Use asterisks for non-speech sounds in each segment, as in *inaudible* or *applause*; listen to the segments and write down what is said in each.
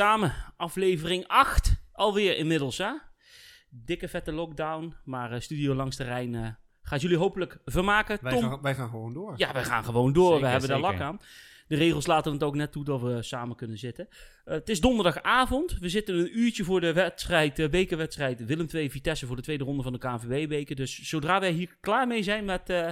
samen. Aflevering 8 alweer inmiddels, hè? Dikke vette lockdown, maar eh, Studio Langs de Rijn eh, gaat jullie hopelijk vermaken. Wij, Tom, gaan, wij gaan gewoon door. ja, wij gaan gewoon door. we Zeker, hebben daar lak aan. De regels laten het ook net toe dat we samen kunnen zitten. Eh, het is donderdagavond. We zitten een uurtje voor de wedstrijd, de bekerwedstrijd Willem II Vitesse voor de tweede ronde van de KNVB-beker. Dus zodra wij hier klaar mee zijn met eh,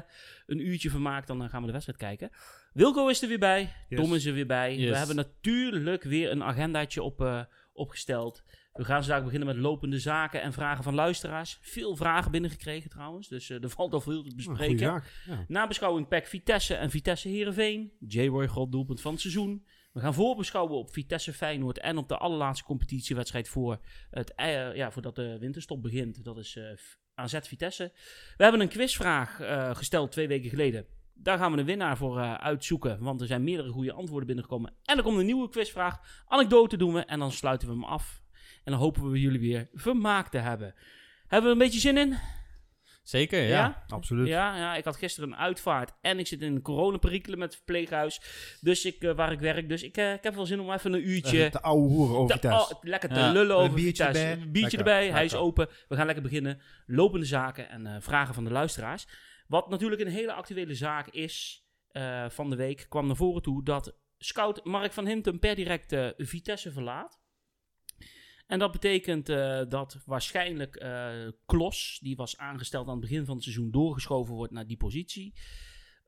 een uurtje vermaak, dan gaan we de wedstrijd kijken. Wilco is er weer bij. Yes. Tom is er weer bij. Yes. We hebben natuurlijk weer een agendaatje op, eh, opgesteld. We gaan vandaag beginnen met lopende zaken en vragen van luisteraars. Veel vragen binnengekregen trouwens, dus eh, er *laughs* valt al veel te Oh, bespreken. zaak. Ja. Nabeschouwing PEC Vitesse en Vitesse Heerenveen. J-Roy God doelpunt van het seizoen. We gaan voorbeschouwen op Vitesse Feyenoord en op de allerlaatste competitiewedstrijd voor het, eh, ja, voordat de winterstop begint. Dat is eh, AZ Vitesse. We hebben een quizvraag gesteld twee weken geleden. Daar gaan we een winnaar voor eh, uitzoeken, want er zijn meerdere goede antwoorden binnengekomen. En er komt een nieuwe quizvraag. Anekdote doen we en dan sluiten we hem af. En dan hopen we jullie weer vermaakt te hebben. Hebben we een beetje zin in? Zeker, ja. Absoluut. Ja, ja, ik had gisteren een uitvaart en ik zit in een coronaperikelen met het verpleeghuis. Dus ik, eh, waar ik werk. Dus ik, eh, ik heb wel zin om even een uurtje Eh, de oude hoeren over te- oh, lekker te Ja. lullen Een over biertje erbij. Een biertje Lekker, erbij, hij is lekker. open. We gaan lekker beginnen. Lopende zaken en eh, vragen van de luisteraars. Wat natuurlijk een hele actuele zaak is eh, van de week, kwam naar voren toe dat scout Mark van Hintem per direct eh, Vitesse verlaat. En dat betekent eh, dat waarschijnlijk Klos, die was aangesteld aan het begin van het seizoen, doorgeschoven wordt naar die positie.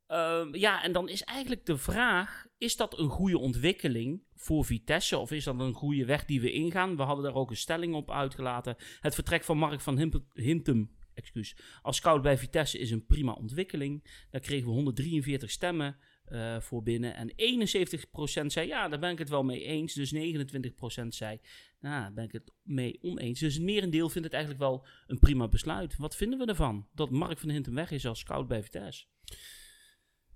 Ehm, ja, en dan is eigenlijk de vraag: is dat een goede ontwikkeling voor Vitesse? Of is dat een goede weg die we ingaan? We hadden daar ook een stelling op uitgelaten. Het vertrek van Mark van Hintem als scout bij Vitesse is een prima ontwikkeling. Daar kregen we 143 stemmen eh, voor binnen. En 71% zei ja, daar ben ik het wel mee eens. Dus 29% zei nou, daar ben ik het mee oneens. Dus het merendeel vindt het eigenlijk wel een prima besluit. Wat vinden we ervan? Dat Mark van Hintem weg is als scout bij Vitesse.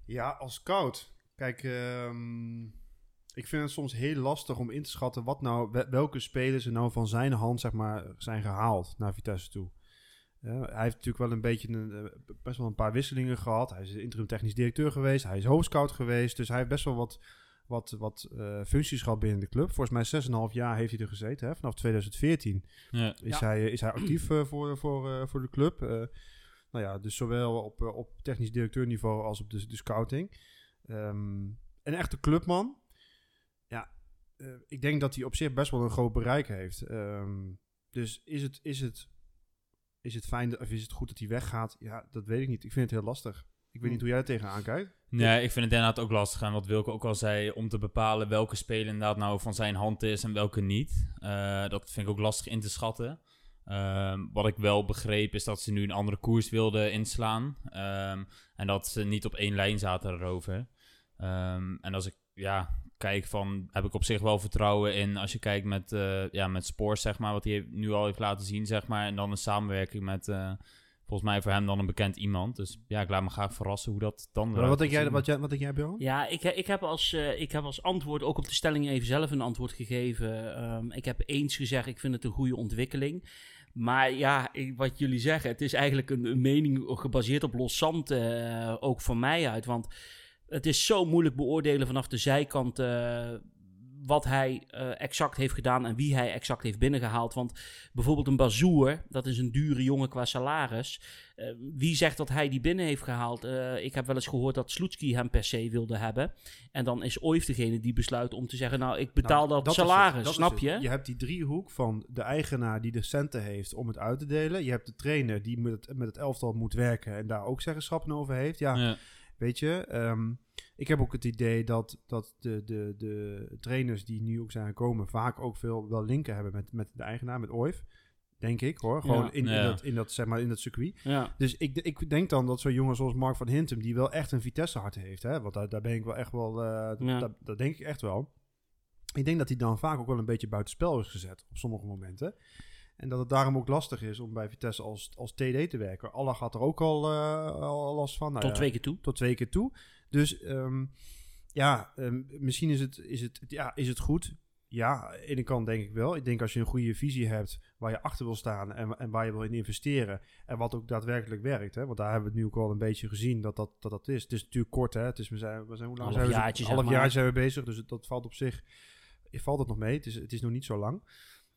Ja, als scout. Kijk, ehm, ik vind het soms heel lastig om in te schatten wat nou, wel- welke spelers er nou van zijn hand zeg maar, zijn gehaald naar Vitesse toe. Ja, hij heeft natuurlijk wel een beetje een, eh, best wel een paar wisselingen gehad. Hij is interim technisch directeur geweest. Hij is hoofdscout geweest. Dus hij heeft best wel wat, wat, wat eh, functies gehad binnen de club. Volgens mij 6,5 jaar heeft hij er gezeten. Hè? Vanaf 2014 Ja. is, Ja. hij, is hij actief eh, voor, voor, eh, voor de club. Eh, nou ja, dus zowel op, eh, op technisch directeurniveau als op de, de scouting. Ehm, een echte clubman. Ja, eh, ik denk dat hij op zich best wel een groot bereik heeft. Ehm, dus is het, is, het, is het fijn of is het goed dat hij weggaat? Ja, dat weet ik niet. Ik vind het heel lastig. Ik weet niet hoe jij er tegenaan kijkt. Nee, ik vind het inderdaad ook lastig. En wat Wilke ook al zei, om te bepalen welke speler inderdaad nou van zijn hand is en welke niet. Eh, dat vind ik ook lastig in te schatten. Ehm, wat ik wel begreep is dat ze nu een andere koers wilden inslaan. Ehm, en dat ze niet op één lijn zaten erover. Ehm, en als ik ja, kijk van, heb ik op zich wel vertrouwen in als je kijkt met, eh ja, met Spoors, zeg maar, wat hij nu al heeft laten zien, zeg maar. En dan een samenwerking met, eh, volgens mij voor hem dan een bekend iemand. Dus ja, ik laat me graag verrassen hoe dat dan Maar wat denk jij, wat, jij, wat denk jij, Björn? Ja, ik, ik, heb als, eh, ik heb als antwoord ook op de stelling even zelf een antwoord gegeven. Ehm, ik heb eens gezegd, ik vind het een goede ontwikkeling. Maar ja, ik- wat jullie zeggen, het is eigenlijk een, een mening gebaseerd op los zand, eh, ook van mij uit. Want het is zo moeilijk beoordelen vanaf de zijkant eh, wat hij eh, exact heeft gedaan en wie hij exact heeft binnengehaald. Want bijvoorbeeld een Bazoer, dat is een dure jongen qua salaris. Eh, wie zegt dat hij die binnen heeft gehaald? Eh, ik heb wel eens gehoord dat Sloetski hem per se wilde hebben. En dan is Oif degene die besluit om te zeggen, nou, ik betaal Nou, dat, is het, salaris, dat is snap het. je? Je hebt die driehoek van de eigenaar die de centen heeft om het uit te delen. Je hebt de trainer die met het, met het elftal moet werken en daar ook zeggenschappen over heeft. Ja, Ja. Weet je, ehm, ik heb ook het idee dat, dat de, de, de trainers die nu ook zijn gekomen vaak ook veel wel linken hebben met, met de eigenaar, met Oif. Denk ik hoor. Gewoon Ja. in, in, Ja. dat, in, dat, zeg maar, in dat circuit. Ja. Dus ik, ik denk dan dat zo'n jongen zoals Mark van Hintem, die wel echt een Vitesse hart heeft, hè, want daar, daar ben ik wel echt wel, eh, dat, dat denk ik echt wel. Ik denk dat hij dan vaak ook wel een beetje buitenspel is gezet op sommige momenten. En dat het daarom ook lastig is om bij Vitesse als, als TD te werken. Allah gaat er ook al, eh, al last van. Nou Tot ja, twee keer toe. tot twee keer toe. Dus ehm, ja, ehm, misschien is het, is, het, ja, is het goed. Ja, aan de ene kant denk ik wel. Ik denk als je een goede visie hebt waar je achter wil staan en, en waar je wil in investeren. En wat ook daadwerkelijk werkt. Hè? Want daar hebben we het nu ook al een beetje gezien dat dat, dat, dat is. Het is natuurlijk kort, hè? Het is, we zijn, we zijn, hoe lang Half zijn we? jaartje, zeg half jaar zijn we bezig, dus dat valt op zich valt het nog mee. Het is, het is nog niet zo lang.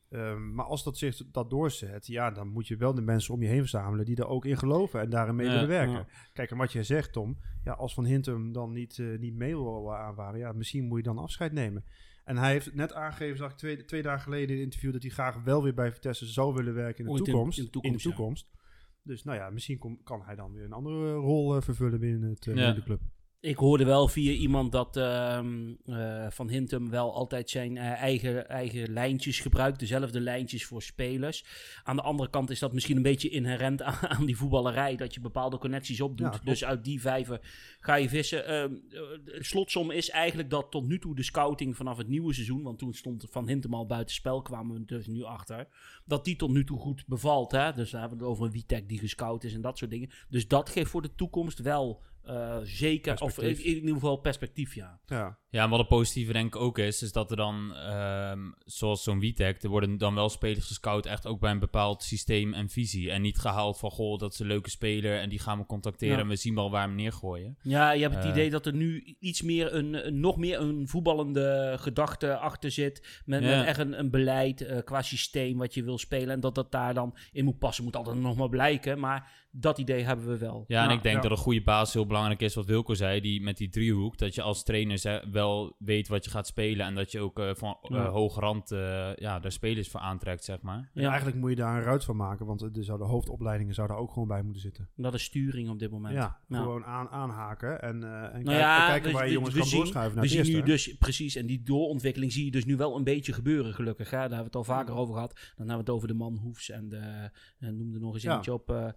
Ehm, maar als dat zich dat doorzet, ja, dan moet je wel de mensen om je heen verzamelen die er ook in geloven en daarin mee Ja, willen werken. ja. Kijk, en wat jij zegt, Tom, ja, als Van Hintem dan niet, eh, niet mee wil aanvaren, ja, misschien moet je dan afscheid nemen. En hij heeft net aangegeven, zag ik twee, twee dagen geleden in een interview, dat hij graag wel weer bij Vitesse zou willen werken in de in- toekomst. in de toekomst, ja. Dus nou ja, misschien kom- kan hij dan weer een andere rol eh, vervullen binnen, het, eh, binnen de club. Ik hoorde wel via iemand dat ehm, eh, Van Hintem wel altijd zijn eh, eigen, eigen lijntjes gebruikt. Dezelfde lijntjes voor spelers. Aan de andere kant is dat misschien een beetje inherent aan, aan die voetballerij. Dat je bepaalde connecties opdoet. Ja, dus uit die vijver ga je vissen. Ehm, eh, slotsom is eigenlijk dat tot nu toe de scouting vanaf het nieuwe seizoen. Want toen stond Van Hintem al buiten spel. Kwamen we dus nu achter. Dat die tot nu toe goed bevalt. Hè? Dus daar hebben we het over een Witek die gescout is en dat soort dingen. Dus dat geeft voor de toekomst wel eh, zeker. Of in, in ieder geval perspectief, ja. Ja, Ja, en wat het positieve denk ik ook is, is dat er dan, ehm, zoals zo'n Witek, er worden dan wel spelers gescout echt ook bij een bepaald systeem en visie. En niet gehaald van, goh, dat is een leuke speler en die gaan we contacteren Ja. en we zien wel waar we hem neergooien. Ja, je hebt het Eh. idee dat er nu iets meer een, een- nog meer een voetballende gedachte achter zit. Met, Ja. met echt een, een beleid eh, qua systeem wat je wil spelen. En dat dat daar dan in moet passen. Moet altijd nog maar blijken. Maar dat idee hebben we wel. Ja, en ik denk ja. dat een goede basis heel belangrijk is, wat Wilco zei, die met die driehoek, dat je als trainer ze- wel weet wat je gaat spelen en dat je ook eh, van eh, Ja. hoge rand eh, ja, daar spelers voor aantrekt, zeg maar. En Ja. eigenlijk moet je daar een ruit van maken, want er zouden hoofdopleidingen zouden ook gewoon bij moeten zitten. Dat is sturing op dit moment. Ja, Ja. gewoon aan, aanhaken en, eh, en, Nou kijk- ja, en kijken we- waar je jongens we kan zien- doorschuiven naar We zien nu dus precies, en die doorontwikkeling zie je dus nu wel een beetje gebeuren, gelukkig. Hè? Daar hebben we het al vaker over gehad. Dan hebben we het over de man Hoefs en de, eh, noemde nog eens Ja. eentje op. eh,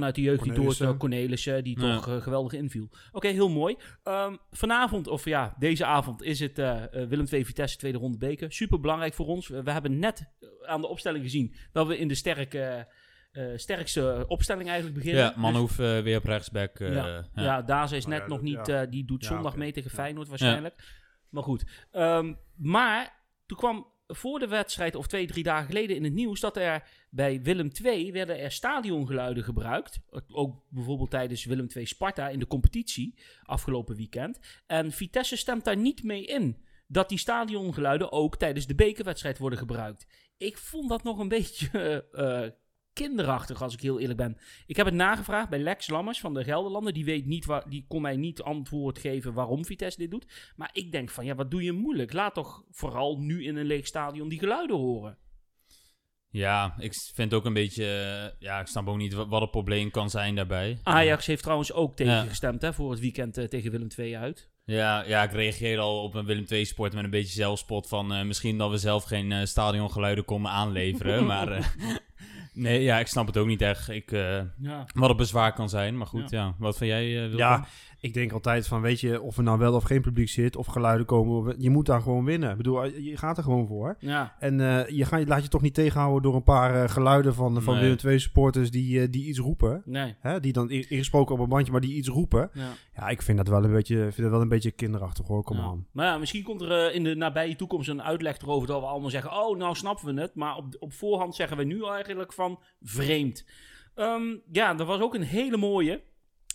vanuit de jeugd die door Cornelissen. Die Ja. toch eh, geweldig inviel. Oké, heel mooi. Ehm, vanavond, of ja, deze avond is het eh, eh, Willem II Vitesse tweede ronde beker. Super belangrijk voor ons. We, we hebben net aan de opstelling gezien dat we in de sterke, eh, sterkste opstelling eigenlijk beginnen. Ja, Manhoef eh, weer op rechtsback. eh, Ja, ja. ja. Daza is Oh net ja, nog niet. ja. eh, die doet Ja, zondag mee tegen Ja. Feyenoord waarschijnlijk. Maar goed. Ehm, maar toen kwam voor de wedstrijd, of twee, drie dagen geleden in het nieuws, dat er bij Willem II werden er stadiongeluiden gebruikt. Ook bijvoorbeeld tijdens Willem II Sparta in de competitie afgelopen weekend. En Vitesse stemt daar niet mee in. Dat die stadiongeluiden ook tijdens de bekerwedstrijd worden gebruikt. Ik vond dat nog een beetje *laughs* eh, kinderachtig, als ik heel eerlijk ben. Ik heb het nagevraagd bij Lex Lammers van de Gelderlanden. Die, weet niet waar, die kon mij niet antwoord geven waarom Vitesse dit doet. Maar ik denk van, ja, wat doe je moeilijk? Laat toch vooral nu in een leeg stadion die geluiden horen. Ja, ik vind ook een beetje... eh, ja, ik snap ook niet wa- wat het probleem kan zijn daarbij. Ajax heeft trouwens ook tegen Ja. gestemd hè, voor het weekend eh, tegen Willem II uit. Ja, ja, ik reageer al op een Willem II sport met een beetje zelfspot van... eh, misschien dat we zelf geen eh, stadiongeluiden konden aanleveren, *laughs* maar... eh, nee, ja, ik snap het ook niet echt. Ik, eh, Ja. wat het bezwaar kan zijn, maar goed, ja. Wat vind jij, Wilco? Ja, ik denk altijd van, weet je, of er nou wel of geen publiek zit, of geluiden komen, je moet daar gewoon winnen. Ik bedoel, je gaat er gewoon voor. Ja. En eh, je, gaat, laat je toch niet tegenhouden door een paar eh, geluiden van, van Nee. Willem II supporters die, eh, die iets roepen. Nee. Hè? Die dan in- ingesproken op een bandje, maar die iets roepen. Ja. Ja, ik vind dat wel een beetje, vind dat wel een beetje kinderachtig hoor, kom Ja. aan. Maar ja, misschien komt er eh, in de nabije toekomst een uitleg erover dat we allemaal zeggen: Oh, nou snappen we het. Maar op, op voorhand zeggen we nu eigenlijk van vreemd. Ehm, ja, er was ook een hele mooie.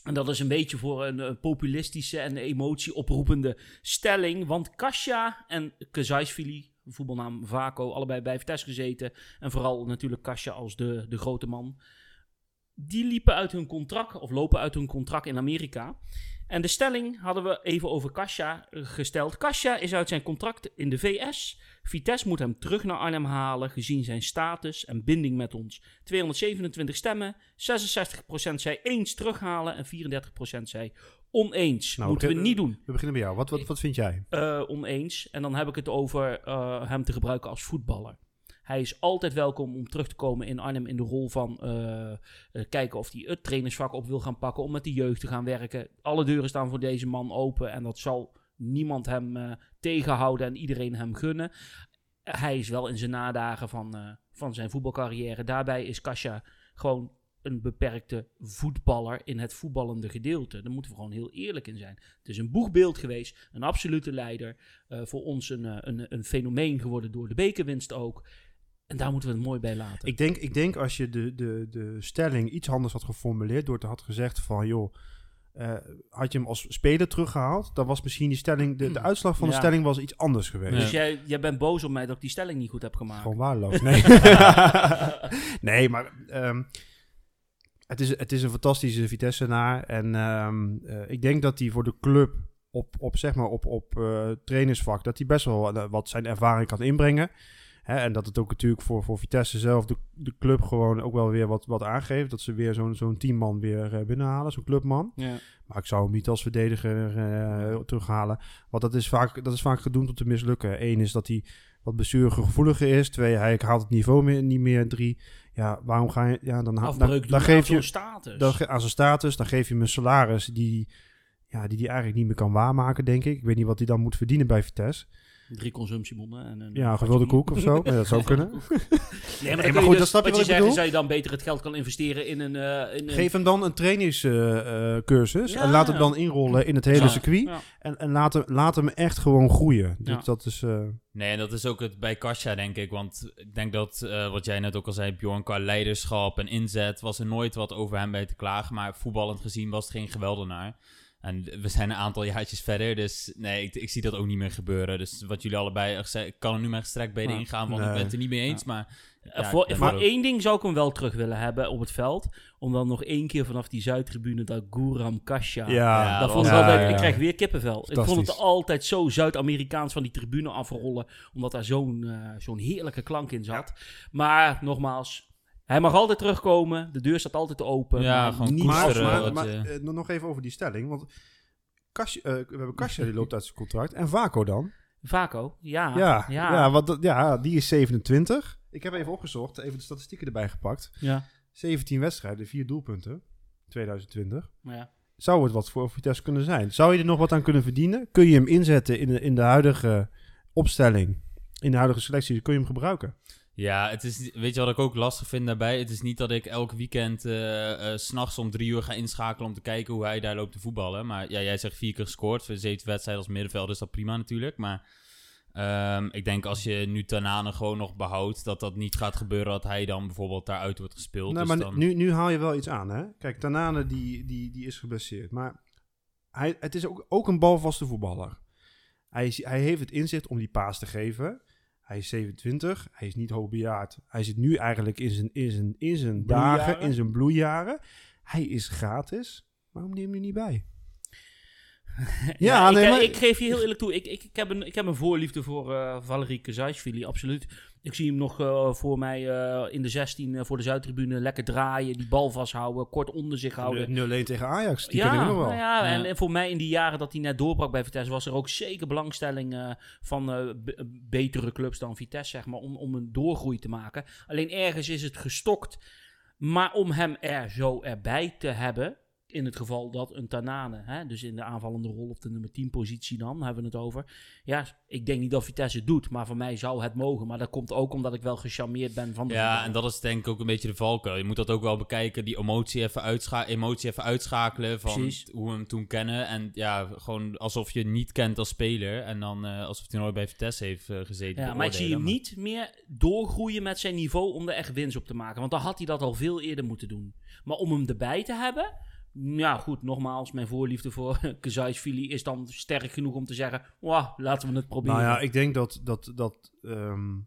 En dat is een beetje voor een, eh, populistische en emotie oproepende stelling. Want Kasia en Kezaisvili, voetbalnaam Vaco, allebei bij Vitesse gezeten. En vooral natuurlijk Kasia als de, de grote man. Die liepen uit hun contract, of lopen uit hun contract in Amerika. En de stelling hadden we even over Kasia gesteld. Kasia is uit zijn contract in de VS. Vitesse moet hem terug naar Arnhem halen, gezien zijn status en binding met ons. 227 stemmen, 66% zei eens terughalen en 34% zei oneens. Nou, Moeten we niet doen. We beginnen bij jou. Wat, wat, wat vind jij? Eh, oneens. En dan heb ik het over eh, hem te gebruiken als voetballer. Hij is altijd welkom om terug te komen in Arnhem in de rol van eh, eh, kijken of hij het trainersvak op wil gaan pakken, om met de jeugd te gaan werken. Alle deuren staan voor deze man open en dat zal niemand hem eh, tegenhouden en iedereen hem gunnen. Hij is wel in zijn nadagen van, van zijn voetbalcarrière. Daarbij is Kasia gewoon een beperkte voetballer in het voetballende gedeelte. Daar moeten we gewoon heel eerlijk in zijn. Het is een boegbeeld geweest, een absolute leider. voor ons een, een, een fenomeen geworden door de bekerwinst ook. En daar moeten we het mooi bij laten. Ik denk, ik denk als je de, de, de stelling iets anders had geformuleerd, door te had gezegd van, joh, eh, had je hem als speler teruggehaald, dan was misschien die stelling, de, de uitslag van de stelling was iets anders geweest. Ja. Dus jij, jij bent boos op mij dat ik die stelling niet goed heb gemaakt. Gewoon waardeloos. Nee, *laughs* nee maar ehm, het, is, het is een fantastische Vitesse-naar. En ehm, eh, ik denk dat hij voor de club op, op, zeg maar op, op eh, trainersvak, dat hij best wel wat zijn ervaring kan inbrengen. Hè, en dat het ook natuurlijk voor, voor Vitesse zelf, de, de club gewoon ook wel weer wat, wat aangeeft. Dat ze weer zo'n zo'n teamman weer eh, binnenhalen, zo'n clubman. Ja. Maar ik zou hem niet als verdediger eh, terughalen. Want dat is, vaak, dat is vaak gedoemd om te mislukken. Eén is dat hij wat blessuregevoeliger is. Twee, hij haalt het niveau meer, niet meer. Drie, ja, waarom ga je... Ja, dan, ha- Afbreuk dan, dan aan geef je status. dan, aan zijn status, dan geef je hem een salaris die ja, die hij eigenlijk niet meer kan waarmaken, denk ik. Ik weet niet wat hij dan moet verdienen bij Vitesse. Drie consumptiebonnen. En een Ja, een gevulde koek of zo. Ja, dat zou *laughs* kunnen. Nee, maar, je goed, dus, dat snap je wat ik zegt, is dat je dan beter het geld kan investeren in een... eh, in een Geef hem dan een trainingscursus Ja, en laat hem dan inrollen in het hele Ja. circuit. Ja. En, en laat, hem, laat hem echt gewoon groeien. Dus Ja. dat is... eh, Nee, en dat is ook het bij Kasia, denk ik. Want ik denk dat, eh, wat jij net ook al zei, Bjorn, qua leiderschap en inzet, was er nooit wat over hem bij te klagen. Maar voetballend gezien was het geen geweldenaar. En we zijn een aantal jaartjes verder, dus nee, ik, ik zie dat ook niet meer gebeuren. Dus wat jullie allebei gezegd, ik kan er nu maar gestrekt bij Ja. ingaan, want ik ben het er niet mee eens. Maar Eh, ja, voor ik ben voor er ook- één ding zou ik hem wel terug willen hebben op het veld. Om dan nog één keer vanaf die Zuidtribune dat Guram Kasha. Ja, dat dat vond ik ja, ik krijg weer kippenvel. Ik vond het altijd zo Zuid-Amerikaans van die tribune afrollen. Omdat daar zo'n eh, zo'n heerlijke klank in zat. Maar nogmaals, hij mag altijd terugkomen. De deur staat altijd open. Ja, maar gewoon niet maar, maar, wat maar, eh, nog even over die stelling. Want Kasje, eh, we hebben Kasja, die loopt uit zijn contract. En Vaco dan? Vaco, ja. ja, ja. ja. want, dat- ja, die is 27. Ik heb even opgezocht, even de statistieken erbij gepakt. ja. 17 wedstrijden, 4 doelpunten. 2020. ja. Zou het wat voor Vitesse kunnen zijn? Zou je er nog wat aan kunnen verdienen? Kun je hem inzetten in de, in de huidige opstelling? In de huidige selectie? Kun je hem gebruiken? Ja, het is, weet je wat ik ook lastig vind daarbij? Het is niet dat ik elk weekend eh eh, 's s'nachts om drie uur ga inschakelen om te kijken hoe hij daar loopt te voetballen. Maar ja, jij zegt vier keer gescoord. Voor zeven wedstrijden als middenveld is dat prima natuurlijk. Maar ehm, ik denk als je nu Tanane gewoon nog behoudt, dat dat niet gaat gebeuren dat hij dan bijvoorbeeld daaruit wordt gespeeld. Nou, dus maar dan... nu, nu haal je wel iets aan, hè? Kijk, Tanane die, die, die is geblesseerd. Maar hij, het is ook, ook een balvaste voetballer. Hij, hij heeft het inzicht om die paas te geven. Hij is 27, hij is niet hoogbejaard. Hij zit nu eigenlijk in zijn, in zijn, in zijn dagen, in zijn bloeijaren. Hij is gratis. Waarom neem je hem niet bij? *laughs* Ja, nee, ik, maar- ik geef je heel eerlijk toe. Ik, ik, ik, heb, een, ik heb een voorliefde voor eh Valerie Kazajsvili, absoluut. Ik zie hem nog eh, voor mij eh, in de 16 eh, voor de Zuidtribune lekker draaien, die bal vasthouden, kort onder zich houden. 0-1 tegen Ajax, die ja, ken ik nog wel. nou ja, En, voor mij in die jaren dat hij net doorbrak bij Vitesse was er ook zeker belangstelling eh, van eh, betere clubs dan Vitesse, zeg maar, om, om een doorgroei te maken. Alleen ergens is het gestokt. Maar om hem er zo erbij te hebben, in het geval dat een Tanane, hè, dus in de aanvallende rol of de nummer 10 positie dan, hebben we het over. Ja, ik denk niet dat Vitesse het doet, maar voor mij zou het mogen. Maar dat komt ook omdat ik wel gecharmeerd ben van de Ja, en dat is denk ik ook een beetje de valkuil. Je moet dat ook wel bekijken, die emotie even, uitscha emotie even uitschakelen van Precies. hoe we hem toen kennen. En ja, gewoon alsof je niet kent als speler en dan eh, alsof hij nooit bij Vitesse heeft eh, gezeten. Ja, maar ik zie hem niet meer doorgroeien met zijn niveau om er echt winst op te maken. Want dan had hij dat al veel eerder moeten doen. Maar om hem erbij te hebben, ja goed, nogmaals, mijn voorliefde voor *laughs* Kazajsvili is dan sterk genoeg om te zeggen, wauw, laten we het proberen. Nou ja, ik denk dat, dat, dat ehm,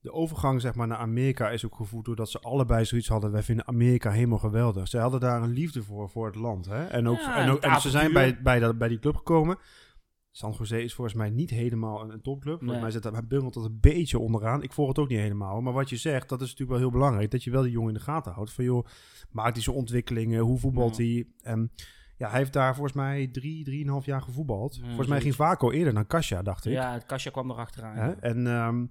de overgang zeg maar, naar Amerika is ook gevoed doordat ze allebei zoiets hadden. Wij vinden Amerika helemaal geweldig. Ze hadden daar een liefde voor, voor het land. Hè? En, ook, Ja, en, en ook, het en ze zijn bij, bij, dat, bij die club gekomen. San Jose is volgens mij niet helemaal een, een topclub. Volgens Nee. mij zit hij bungelt dat een beetje onderaan. Ik volg het ook niet helemaal. Maar wat je zegt, dat is natuurlijk wel heel belangrijk. Dat je wel die jongen in de gaten houdt. Van joh, maakt hij zijn ontwikkelingen? Hoe voetbalt Ja. hij? En ja, hij heeft daar volgens mij drie, drieënhalf jaar gevoetbald. Volgens mij ging. Vaco eerder dan Kasia, dacht ik. ja, het kastje kwam erachteraan. Ja. En ehm,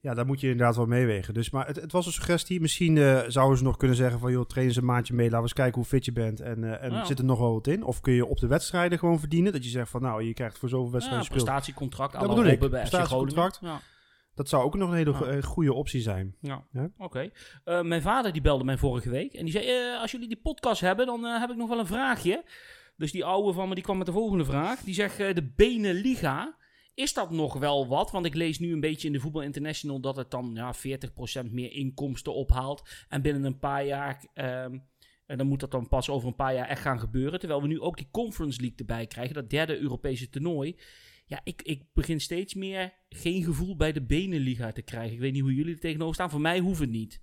ja, daar moet je inderdaad wel meewegen. Dus, maar het, het was een suggestie. Misschien eh, zouden ze nog kunnen zeggen van... joh, train eens een maandje mee. Laten we eens kijken hoe fit je bent. En, eh, en Ja. zit er nog wel wat in? Of kun je op de wedstrijden gewoon verdienen? Dat je zegt van... nou, je krijgt voor zoveel Ja, wedstrijden gespeeld. prestatiecontract, Dat bedoel ik, prestatiecontract. Ja. Dat zou ook nog een hele Ja. go- eh, goede optie zijn. Ja, Ja? oké. Mijn vader die belde mij vorige week en die zei, als jullie die podcast hebben, dan heb ik nog wel een vraagje. Dus die oude van me, die kwam met de volgende vraag. Die zegt, de Beneliga, is dat nog wel wat? Want ik lees nu een beetje in de Voetbal International dat het dan ja, 40% meer inkomsten ophaalt. En binnen een paar jaar ehm, En dan moet dat dan pas over een paar jaar echt gaan gebeuren. Terwijl we nu ook die Conference League erbij krijgen, dat derde Europese toernooi. Ja, ik, ik begin steeds meer geen gevoel bij de Benenliga te krijgen. Ik weet niet hoe jullie er tegenover staan. Voor mij hoeft het niet.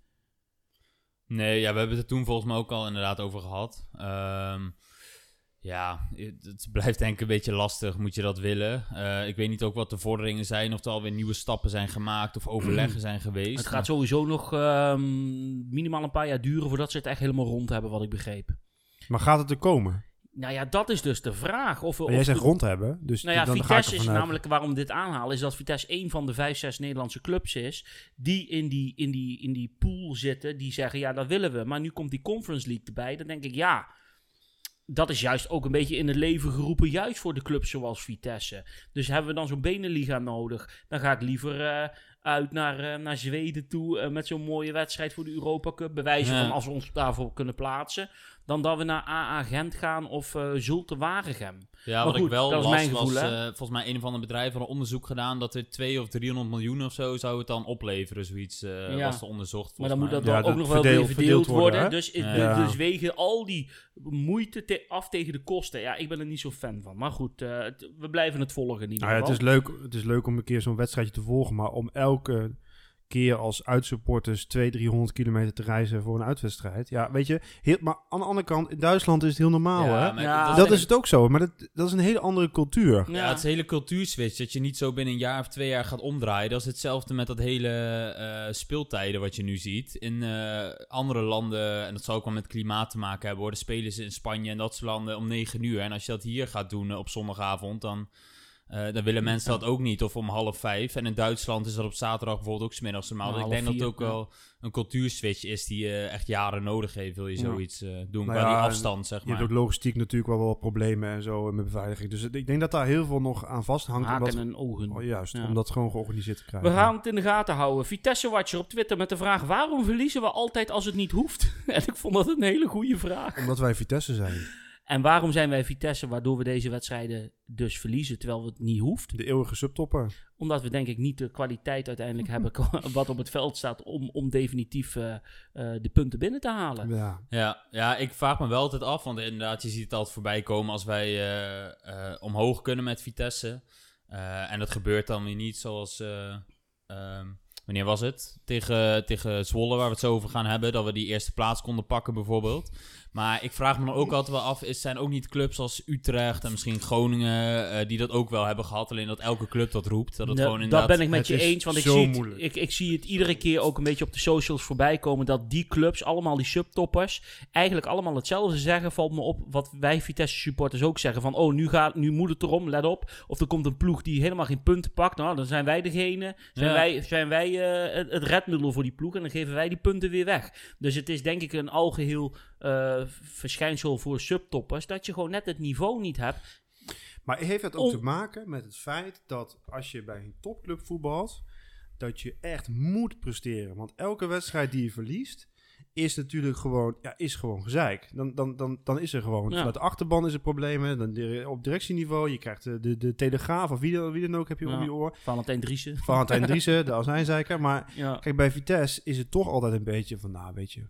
Nee, ja, we hebben het er toen volgens mij ook al inderdaad over gehad. Ehm, ja, het, het blijft denk ik een beetje lastig, moet je dat willen. Eh, ik weet niet ook wat de vorderingen zijn, of er alweer nieuwe stappen zijn gemaakt of overleggen zijn geweest. Het gaat sowieso nog ehm, minimaal een paar jaar duren voordat ze het echt helemaal rond hebben, wat ik begreep. Maar gaat het er komen? Nou ja, dat is dus de vraag. Of, Maar of jij zegt rond hebben, dus Nou ja, dan Vitesse is namelijk waarom we dit aanhalen, is dat Vitesse een van de vijf, zes Nederlandse clubs is die in die, in die, in die pool zitten, die zeggen ja, dat willen we. Maar nu komt die Conference League erbij. Dan denk ik ja, dat is juist ook een beetje in het leven geroepen, juist voor de clubs zoals Vitesse. Dus hebben we dan zo'n Beneliga nodig, dan ga ik liever eh, uit naar, eh, naar Zweden toe eh, met zo'n mooie wedstrijd voor de Europa Cup. Bewijzen Ja. van als we ons daarvoor kunnen plaatsen. Dan dat we naar AA Gent gaan of eh Zulte Waregem. Ja, Maar wat goed, ik wel dat is las mijn was, gevoel, hè? eh, volgens mij een van de bedrijven had een onderzoek gedaan dat er 2 of 300 miljoen of zo zou het dan opleveren, zoiets eh, Ja. was er onderzocht. Maar dan moet dat Ja, ook dat nog wel weer verdeel- verdeeld verdeeld worden? Dus, Ja. dus wegen al die moeite te- af tegen de kosten. Ja, ik ben er niet zo fan van. Maar goed, eh, we blijven het volgen in ieder Nou ja, het, is leuk, het is leuk om een keer zo'n wedstrijdje te volgen, maar om elke keer als uitsupporters 200, 300 kilometer te reizen voor een uitwedstrijd. Ja, weet je, heel, maar aan de andere kant, in Duitsland is het heel normaal, Ja, hè? Ja, Dat is het ook zo, maar dat, dat is een hele andere cultuur. Ja, het is een hele cultuurswitch. Dat je niet zo binnen een jaar of twee jaar gaat omdraaien. Dat is hetzelfde met dat hele eh, speeltijden wat je nu ziet. In eh, andere landen, en dat zal ook wel met klimaat te maken hebben, worden spelen ze in Spanje en dat soort landen om 9 uur. En als je dat hier gaat doen eh, op zondagavond, dan, eh, dan willen mensen dat ook niet. Of om half vijf. En in Duitsland is dat op zaterdag bijvoorbeeld ook smiddags normaal. Dus ik denk dat het ook ja. wel een cultuurswitch is die je echt jaren nodig heeft. Wil je Ja. zoiets eh, doen Nou qua ja, die afstand, zeg Je hebt maar. ook logistiek natuurlijk wel wat problemen en zo met beveiliging. Dus ik denk dat daar heel veel nog aan vasthangt. Haken Omdat, en ogen. oh, juist, Ja. om dat gewoon georganiseerd te krijgen. We gaan het in de gaten houden. Vitesse Watcher op Twitter met de vraag: waarom verliezen we altijd als het niet hoeft? *laughs* en ik vond dat een hele goede vraag. Omdat wij Vitesse zijn. En waarom zijn wij Vitesse waardoor we deze wedstrijden dus verliezen terwijl het niet hoeft? De eeuwige subtopper. Omdat we denk ik niet de kwaliteit uiteindelijk *laughs* hebben wat op het veld staat om, om definitief eh, eh, de punten binnen te halen. Ja. Ja, ja, ik vraag me wel altijd af, want inderdaad, je ziet het altijd voorbij komen als wij eh, eh, omhoog kunnen met Vitesse. Eh, en dat gebeurt dan weer niet zoals, eh, ehm, wanneer was het? Tegen, tegen Zwolle, waar we het zo over gaan hebben, dat we die eerste plaats konden pakken bijvoorbeeld. Maar ik vraag me dan ook altijd wel af, is zijn ook niet clubs als Utrecht en misschien Groningen, eh, die dat ook wel hebben gehad, alleen dat elke club dat roept. Dat het Ja, gewoon dat ben ik met je eens, want ik zie, het, ik, ik zie het iedere keer ook een beetje op de socials voorbij komen dat die clubs, allemaal die subtoppers, eigenlijk allemaal hetzelfde zeggen, valt me op, wat wij Vitesse supporters ook zeggen, van oh, nu, gaat, nu moet het erom, let op. Of er komt een ploeg die helemaal geen punten pakt, nou, dan zijn wij degene, zijn Ja. wij, zijn wij eh, het, het redmiddel voor die ploeg en dan geven wij die punten weer weg. Dus het is denk ik een algeheel eh, verschijnsel voor subtoppers, dat je gewoon net het niveau niet hebt. Maar heeft het ook Om- te maken met het feit dat als je bij een topclub voetbalt, dat je echt moet presteren. Want elke wedstrijd die je verliest, is natuurlijk gewoon, ja, is gewoon gezeik. Dan, dan, dan, dan is er gewoon, Ja. vanuit de achterban is er problemen, dan op directieniveau, je krijgt de, de, de telegraaf of wie dan, wie dan ook heb je Ja. om je oor. Valentijn Driessen. Valentijn *laughs* Driessen, de azijnzeiker. Maar Ja. kijk, bij Vitesse is het toch altijd een beetje van, nou weet je,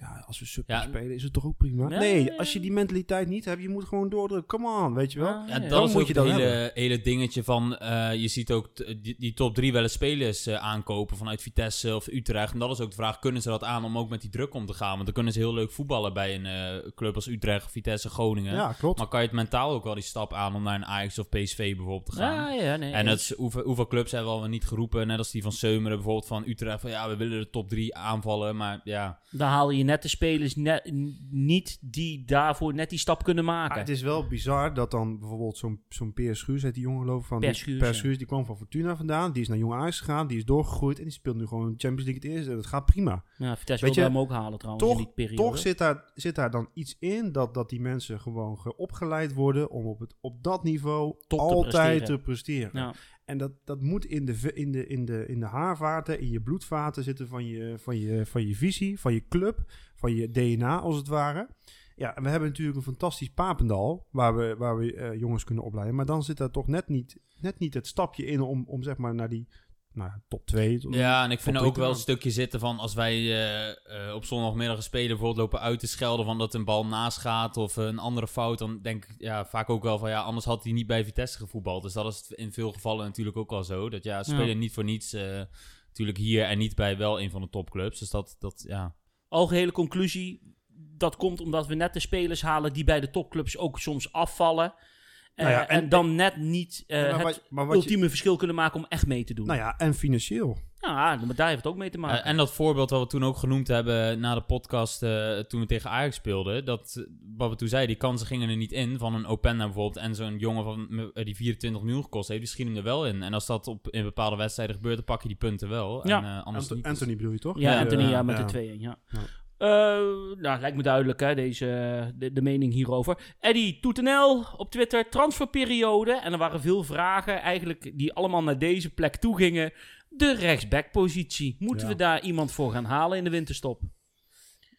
ja, als we sub Ja. spelen is het toch ook prima. Ja, nee, ja, als je die mentaliteit niet hebt, je moet gewoon doordrukken. Come on, weet je wel. Ah, Ja, ja. dat Dan is moet ook je het dan hele, hele dingetje van... eh, je ziet ook die, die top drie wel eens spelers eh, aankopen vanuit Vitesse of Utrecht. En dat is ook de vraag, kunnen ze dat aan om ook met die druk om te gaan? Want dan kunnen ze heel leuk voetballen bij een eh, club als Utrecht, Vitesse, Groningen. Ja, klopt. Maar kan je het mentaal ook wel die stap aan om naar een Ajax of PSV bijvoorbeeld te gaan? Ja, ja, nee. En het is, hoeveel, hoeveel clubs hebben we al niet geroepen, net als die van Seumeren bijvoorbeeld van Utrecht, van ja, we willen de top drie aanvallen, maar ja... Dan haal je net de spelers net, niet die daarvoor net die stap kunnen Ah, maken. het is wel bizar dat dan bijvoorbeeld zo'n zo'n Per Schuurs, die jongen geloof van... Per die- Per. Schuurs, die kwam van Fortuna vandaan. Die is naar Jong Ajax gegaan, die is doorgegroeid en die speelt nu gewoon Champions League het eerste. En dat gaat prima. ja, Vitesse Weet wilde je, hem ook halen trouwens toch- in die periode. Toch zit daar, zit daar dan iets in dat, dat die mensen gewoon ge- opgeleid worden om op, het, op dat niveau Top te altijd presteren. te presteren. ja. En dat, dat moet in de, in, de, in, de, in de haarvaten, in je bloedvaten zitten van je, van, je, van je visie, van je club, van je DNA als het ware. Ja, en we hebben natuurlijk een fantastisch Papendal waar we, waar we eh, jongens kunnen opleiden. Maar dan zit daar toch net niet, net niet het stapje in om, om zeg maar naar die, nou, ja, top 2. Ja, en ik vind er ook wel een stukje zitten van als wij eh, eh, op zondagmiddag spelen, bijvoorbeeld lopen uit te schelden van dat een bal naast gaat of eh, een andere fout, dan denk ik ja, vaak ook wel van ja, anders had hij niet bij Vitesse gevoetbald. Dus dat is in veel gevallen natuurlijk ook wel zo. Dat ja, ze spelen Ja. niet voor niets eh, natuurlijk hier en niet bij wel een van de topclubs. Dus dat, dat ja. Algehele conclusie, dat komt omdat we net de spelers halen die bij de topclubs ook soms afvallen. Eh, Nou ja, en, en- dan net niet eh, maar het wat, maar wat je, ultieme verschil kunnen maken om echt mee te doen. nou ja, en financieel. Ja, maar daar heeft het ook mee te maken. Eh, en dat voorbeeld wat we toen ook genoemd hebben na de podcast eh, toen we tegen Ajax speelden, dat eh, wat we toen zeiden, die kansen gingen er niet in van een Openda bijvoorbeeld en zo'n jongen van, eh, die 24 miljoen gekost heeft, die schiet hem er wel in. En als dat op, in bepaalde wedstrijden gebeurt, dan pak je die punten wel. Ja. En, eh, anders Anto- niet. Anthony bedoel je toch? ja, Anthony, eh, ja, met ja. de 2-1, ja. Ja. Eh, nou, lijkt me duidelijk, hè, deze, de, de mening hierover. Eddie Toetenel op Twitter, transferperiode. En er waren veel vragen, eigenlijk, die allemaal naar deze plek toe gingen. De rechtsbackpositie. Moeten Ja. we daar iemand voor gaan halen in de winterstop?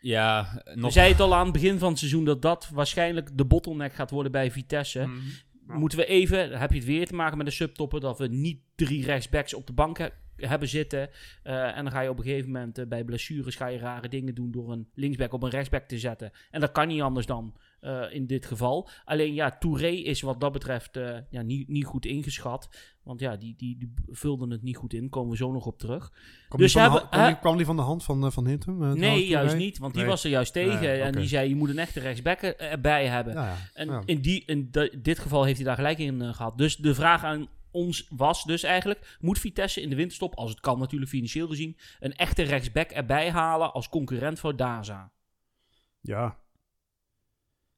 Ja, We nog... zeiden het al aan het begin van het seizoen dat dat waarschijnlijk de bottleneck gaat worden bij Vitesse. Mhm. Moeten we even, heb je het weer te maken met de subtoppen, dat we niet drie rechtsbacks op de bank he- hebben zitten. Eh, en dan ga je op een gegeven moment eh, bij blessures ga je rare dingen doen door een linksback op een rechtsback te zetten. En dat kan niet anders dan eh, in dit geval. Alleen ja, Touré is wat dat betreft ja, niet, niet goed ingeschat. Want ja, die, die, die vulden het niet goed in. Komen we zo nog op terug. Dus die, van de, hebben- hand- kwam, die, kwam die van de hand van, van Hintum? nee, juist niet. Want die Nee. was er juist tegen. En die zei, je moet een echte rechtsback er- erbij hebben. Ja. En in, die, in de- dit geval heeft hij daar gelijk in eh, gehad. Dus de vraag aan ons was dus eigenlijk... moet Vitesse in de winterstop, als het kan natuurlijk financieel gezien... een echte rechtsback erbij halen als concurrent voor Daza? ja.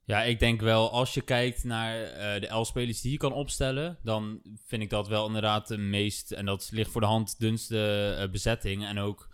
Ja, ik denk wel, als je kijkt naar eh, de elf spelers die je kan opstellen, dan vind ik dat wel inderdaad de meest, en dat ligt voor de hand, dunste eh, bezetting. En ook,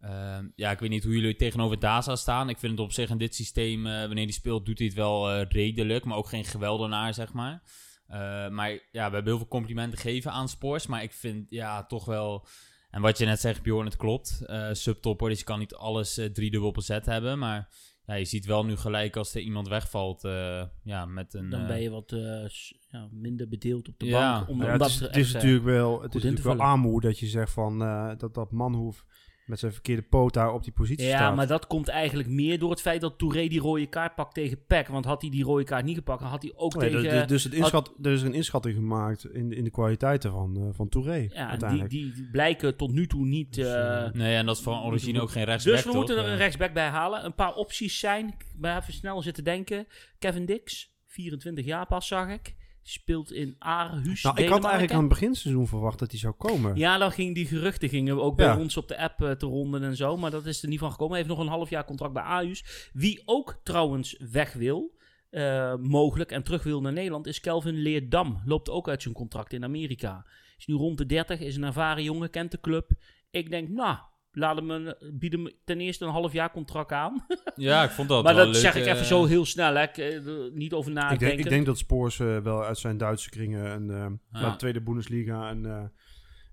ehm, ja, ik weet niet hoe jullie tegenover Daza staan. Ik vind het op zich in dit systeem, eh, wanneer die speelt, doet hij het wel eh, redelijk, maar ook geen geweldenaar, zeg maar. Eh, maar ja, we hebben heel veel complimenten gegeven aan Spors, maar ik vind ja, toch wel... En wat je net zegt, Bjorn, het klopt. Eh subtopper, dus je kan niet alles eh, driedubbel bezet hebben, maar ja, je ziet wel nu gelijk als er iemand wegvalt, eh, ja, met een... Dan ben je wat eh, ja, minder bedeeld op de Ja. bank. Om, ja, omdat het is, het is natuurlijk wel, het is in te natuurlijk wel aanmoed dat je zegt van eh, dat dat Manhoef met zijn verkeerde poot daar op die positie Ja, staat. maar dat komt eigenlijk meer door het feit dat Touré die rode kaart pakt tegen PEC. Want had hij die rode kaart niet gepakt, dan had hij ook Nee, tegen... dus, dus het inschat, er is een inschatting gemaakt in, de- in de kwaliteiten van, eh, van Touré. ja, die, uiteindelijk. die, die blijken tot nu toe niet... Dus, eh, eh, Nee, en dat is van origine ook geen rechtsback, Dus we moeten er een rechtsback bij halen. Een paar opties zijn. Ik ben even snel zitten denken. Kevin Dix, 24 jaar pas zag ik. Speelt in Aarhus, nou, ik had eigenlijk aan het beginseizoen verwacht dat hij zou komen. Ja, dan ging die geruchten gingen ook bij Ja. ons op de app eh, te ronden en zo. Maar dat is er niet van gekomen. Hij heeft nog een half jaar contract bij Aarhus. Wie ook trouwens weg wil, eh, mogelijk, en terug wil naar Nederland, is Kelvin Leerdam. Loopt ook uit zijn contract in Amerika. Is nu rond de 30, is een ervaren jongen, kent de club. Ik denk, nou, laat hem een, bied hem ten eerste een half jaar contract aan. *laughs* Ja, ik vond dat maar wel dat leuk, zeg ik eh, even zo heel snel, hè. Ik, eh, er niet over ik, nadenken. denk, ik denk dat Spoors eh, wel uit zijn Duitse kringen een eh, Ja. de tweede Bundesliga een, eh,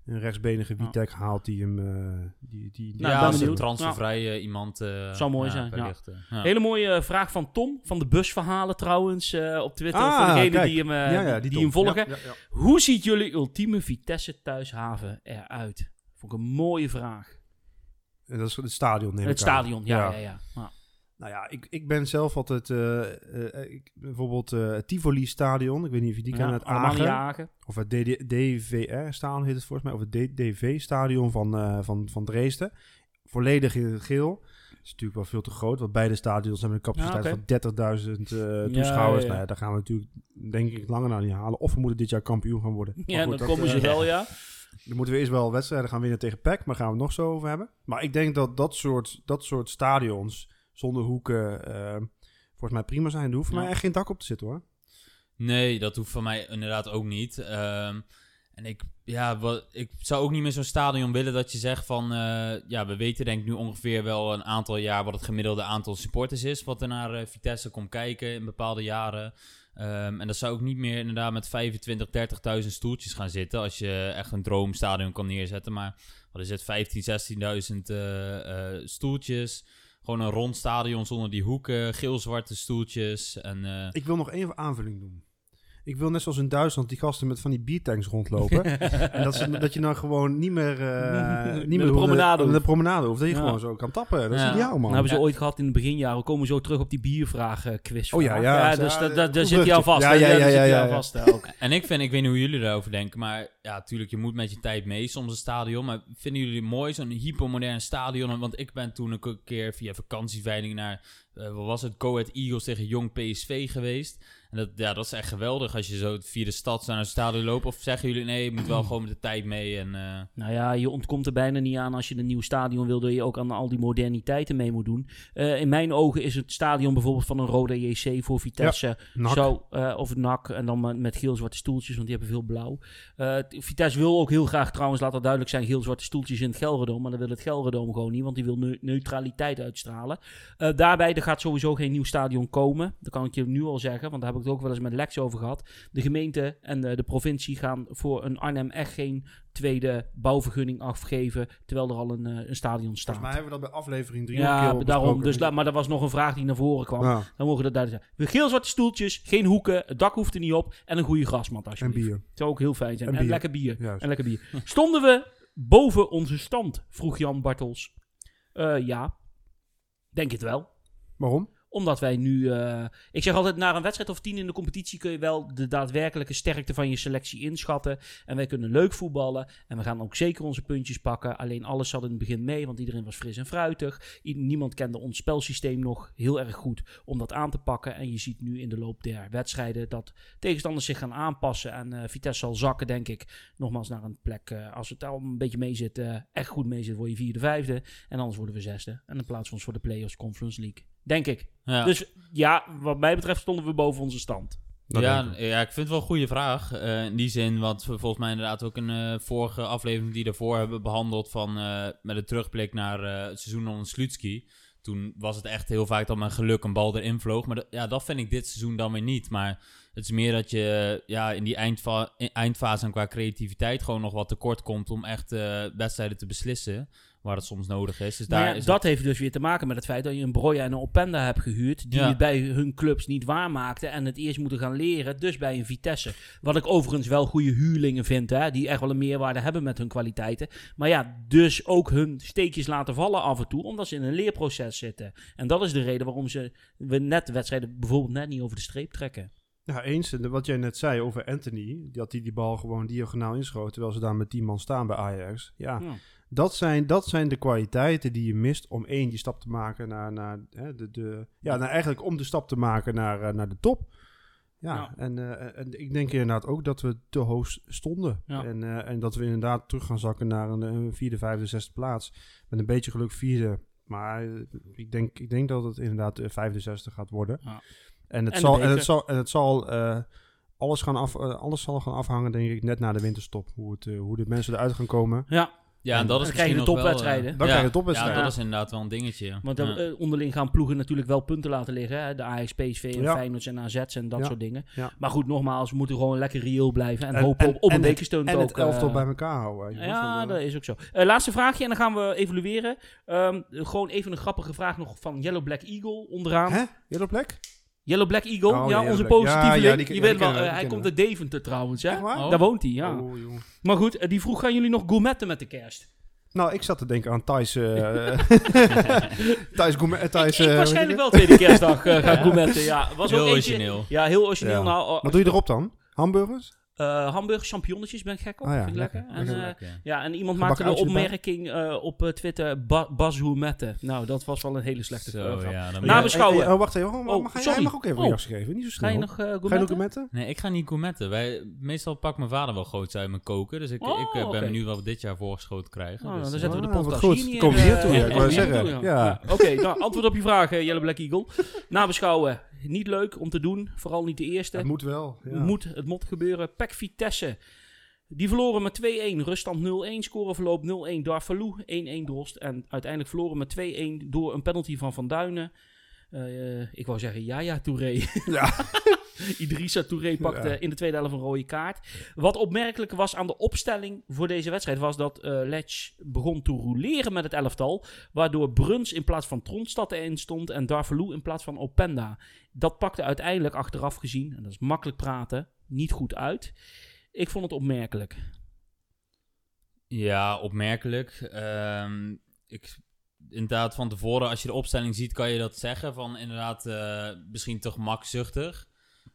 een rechtsbenige Witek haalt die hem... eh, die, die, die- Nou, ja, als een transfervrij eh, iemand... eh, Zou mooi ja, zijn, ja. wellicht, eh, ja. Hele mooie eh, vraag van Tom, van de busverhalen trouwens, eh, op Twitter. Ah, voor degenen die hem, eh, ja, ja, die Tom. hem volgen. Ja, ja, ja. Hoe ziet jullie ultieme Vitesse thuishaven eruit? Vond ik een mooie vraag. Dat is het stadion, neem Het aan. stadion, ja, ja, ja. ja. Nou ja, ik, ik ben zelf altijd... eh, eh, ik, bijvoorbeeld eh, het Tivoli Stadion. Ik weet niet of je die Ja, kent uit Agen. Of het DD DVR-stadion heet het volgens mij. Of het DDV-stadion van, van, van Dresden. Volledig in het geel. Dat is natuurlijk wel veel te groot. Want beide stadions hebben een capaciteit Ja, van 30.000 eh, Ja, toeschouwers. Nou ja, daar gaan we natuurlijk denk ik langer naar niet halen. Of we moeten dit jaar kampioen gaan worden. Ja, goed, dan dat, komen ze wel, ja. Dan moeten we eerst wel wedstrijden gaan winnen tegen PEC. Maar daar gaan we het nog zo over hebben. Maar ik denk dat dat soort, dat soort stadions zonder hoeken... eh, volgens mij prima zijn. Er hoeft voor Ja. mij echt geen dak op te zitten hoor. Nee, dat hoeft van mij inderdaad ook niet. Ehm, en ik, ja, wat, ik zou ook niet meer zo'n stadion willen dat je zegt van... eh, ja, we weten denk ik nu ongeveer wel een aantal jaar... wat het gemiddelde aantal supporters is... wat er naar eh, Vitesse komt kijken in bepaalde jaren. Ehm, en dat zou ook niet meer inderdaad met 25, 30.000 stoeltjes gaan zitten... als je echt een droomstadion kan neerzetten. Maar wat is het, 15, 16.000 eh, eh, stoeltjes... Gewoon een rond stadion zonder die hoeken, geel-zwarte stoeltjes. En, eh, Ik wil nog één aanvulling doen. Ik wil net zoals in Duitsland die gasten met van die biertanks rondlopen. *laughs* en dat, ze, dat je dan gewoon niet meer... eh, niet de meer promenade de, hoeft. de promenade hoeft. Dat je Ja. gewoon zo kan tappen. Dat is Ja. ideaal, man. Nou hebben ze Ja. ooit gehad in de beginjaren. We komen zo terug op die biervraag eh, quiz. Oh ja, ja. dus Ja, da- da- daar zit hij al vast. Ja, ja, ja, daar zit ja, vast ook. En ik vind, ik weet niet hoe jullie daarover denken, maar ja, natuurlijk, je moet met je tijd mee, soms een stadion. Maar vinden jullie het mooi, zo'n hypermodern stadion? Want ik ben toen een keer via vakantieveiling naar, eh, wat was het, Go Ahead Eagles tegen Jong PSV geweest. En dat, ja, dat is echt geweldig als je zo via de stad naar een stadion loopt. Of zeggen jullie, nee, je moet wel *clears throat* gewoon met de tijd mee en... eh, Nou ja, je ontkomt er bijna niet aan als je een nieuw stadion wil, dat je ook aan al die moderniteiten mee moet doen. Eh, in mijn ogen is het stadion bijvoorbeeld van een Rode JC voor Vitesse, zo, eh, of NAC, en dan met, geel-zwarte stoeltjes, want die hebben veel blauw. Eh, Vitesse wil ook heel graag trouwens, laat dat duidelijk zijn, geel-zwarte stoeltjes in het Gelredome, maar dan wil het Gelredome gewoon niet, want die wil neu- neutraliteit uitstralen. Eh, daarbij, er gaat sowieso geen nieuw stadion komen, dat kan ik je nu al zeggen, want daar heb ik het ook wel eens met Lex over gehad. De gemeente en de, de provincie gaan voor een Arnhem echt geen tweede bouwvergunning afgeven, terwijl er al een, eh, een stadion staat. Volgens mij hebben we dat bij aflevering 3 Ja, daarom. Dus, maar dat was nog een vraag die naar voren kwam. Ja, Dan mogen dat duidelijk zijn. Geel-zwarte stoeltjes, geen hoeken, het dak hoeft er niet op en een goede grasmat en alsjeblieft. bier. Zou ook heel fijn zijn. En En, lekker bier. Juist. En lekker bier. Stonden we boven onze stand? Vroeg Jan Bartels. Eh, ja, denk het wel Waarom? Omdat wij nu. eh, ik zeg altijd, na een wedstrijd of tien in de competitie kun je wel de daadwerkelijke sterkte van je selectie inschatten. En wij kunnen leuk voetballen. En we gaan ook zeker onze puntjes pakken. Alleen alles zat in het begin mee, want iedereen was fris en fruitig. Niemand kende ons spelsysteem nog heel erg goed om dat aan te pakken. En je ziet nu in de loop der wedstrijden dat tegenstanders zich gaan aanpassen. En eh, Vitesse zal zakken, denk ik, nogmaals naar een plek. eh, als het al een beetje mee zit, echt goed mee zit, word je vierde, vijfde. En anders worden we zesde. En dan plaatsen we ons voor de Playoffs Conference League. Denk ik. ja. Dus ja, wat mij betreft stonden we boven onze stand. Dat ja, ik. ja, ik vind het wel een goede vraag. eh, in die zin, want we volgens mij inderdaad ook een eh, vorige aflevering die daarvoor hebben behandeld van eh, met een terugblik naar eh, het seizoen onder Slutski. Toen was het echt heel vaak dat mijn geluk een bal erin vloog. Maar dat- ja, dat vind ik dit seizoen dan weer niet. Maar het is meer dat je ja, in die eindfa in- eindfase en qua creativiteit gewoon nog wat tekort komt om echt eh, wedstrijden te beslissen. Waar het soms nodig is. Dus Maar daar ja, is dat heeft dus weer te maken met het feit dat je een Broja en een Openda hebt gehuurd. Die Ja. het bij hun clubs niet waarmaakten. En het eerst moeten gaan leren. Dus bij een Vitesse. Wat ik overigens wel goede huurlingen vind. Hè, die echt wel een meerwaarde hebben met hun kwaliteiten. Maar ja, dus ook hun steekjes laten vallen af en toe. Omdat ze in een leerproces zitten. En dat is de reden waarom ze we net wedstrijden bijvoorbeeld net niet over de streep trekken. Ja, eens. En wat jij net zei over Anthony, dat hij die bal gewoon diagonaal inschoot, terwijl ze daar met 10 man staan bij Ajax. Ja, Ja. Dat, zijn, dat zijn de kwaliteiten die je mist om één, die stap te maken naar, naar, hè, de, de, ja, nou eigenlijk om de stap te maken naar, eh, naar de top. Ja, Ja. En, eh, en ik denk inderdaad ook dat we te hoog stonden. Ja. En, eh, en dat we inderdaad terug gaan zakken naar een, een vierde, vijfde, zesde plaats. Met een beetje geluk vierde. Maar ik denk, ik denk dat het inderdaad de vijfde, zesde gaat worden. Ja. En, het En zal, en het zal, en het zal alles, gaan af, alles zal gaan afhangen, denk ik, net na de winterstop. Hoe, het, hoe de mensen eruit gaan komen. Ja, Ja, en dat is Dan krijg je misschien de nog wel, topwedstrijden. eh, Dan ja, krijg je de topwedstrijden. Ja, dat is inderdaad wel een dingetje. Want Ja. dan, eh, onderling gaan ploegen natuurlijk wel punten laten liggen. Hè? De Ajax, PSV en Ja. Feyenoord en AZ's en dat Ja. soort dingen. Ja. Maar goed, nogmaals, we moeten gewoon lekker reëel blijven. En, En- hopen en- op, op en een bekersteun En het elftal eh, bij elkaar houden. Ja, eh, dat is ook zo. Eh, laatste vraagje en dan gaan we evalueren. Ehm, gewoon even een grappige vraag nog van Yellow Black Eagle onderaan. Hè? Yellow Black? Yellow Black Eagle, Oh, ja, onze positieve Ja, ja, Je ja, weet wel, eh, hij komt uit Deventer trouwens? Oh. Daar woont hij, ja. Oh. Maar goed, eh, die vroeg, gaan jullie nog gourmetten met de kerst? Nou, ik zat te denken aan Thijs... eh *laughs* Thijs Gourmet... Thijs, ik waarschijnlijk wel tweede kerstdag gaan gourmetten, ja. Was Heel ook eentje, origineel. Ja, heel origineel. Ja. Nou, oh, Wat doe je erop dan? Hamburgers? Eh, hamburgers, champignonnetjes ben ik gek op. Ah ja, vind ik lekker. lekker. En, eh, Lekker. ja, en iemand Gebakken maakte de erbij? opmerking eh, op Twitter, ba Bas. Nou, dat was wel een hele slechte Zo, ja, dan Na moet- beschouwen. Hey, hey, oh, wacht even. Oh, Oh, mag, jij- mag ook even Oh. een reactie geven. Niet zo Ga snel. je nog eh Ga je nog gourmetten? gourmetten? Nee, ik ga niet gourmetten. Wij, meestal pakt mijn vader wel groots uit mijn koken. Dus ik, Oh, ik eh, ben oké. benieuwd wat we dit jaar voorgeschoten krijgen. Oh, dus, dan zetten we de Ah, podcast goed. hier Kom hier toe, ja, ik wou zeggen. Oké, nou, antwoord op je vraag, Jelle Black Eagle. Nabeschouwen, niet leuk om te doen. Vooral niet de eerste. Het moet wel. Ja. Het, moet, het moet gebeuren. Pek Vitesse. Die verloren met 2-1. Ruststand 0-1. Scoreverloop 0-1. Darvalou 1-1 Drost. En uiteindelijk verloren met 2-1 door een penalty van Van Duinen. Eh, ik wou zeggen, *laughs* ja, ja, Touré. Ja. Idrissa Touré pakte Ja. in de tweede helft een rode kaart. Wat opmerkelijk was aan de opstelling voor deze wedstrijd... was dat eh Lech begon te roleren met het elftal... waardoor Bruns in plaats van Tronstad erin stond... en Darvalou in plaats van Openda. Dat pakte uiteindelijk achteraf gezien, en dat is makkelijk praten... niet goed uit. Ik vond het opmerkelijk. Ja, opmerkelijk. Ehm, ik, inderdaad, van tevoren, als je de opstelling ziet, kan je dat zeggen. Van inderdaad, eh, misschien te gemakzuchtig.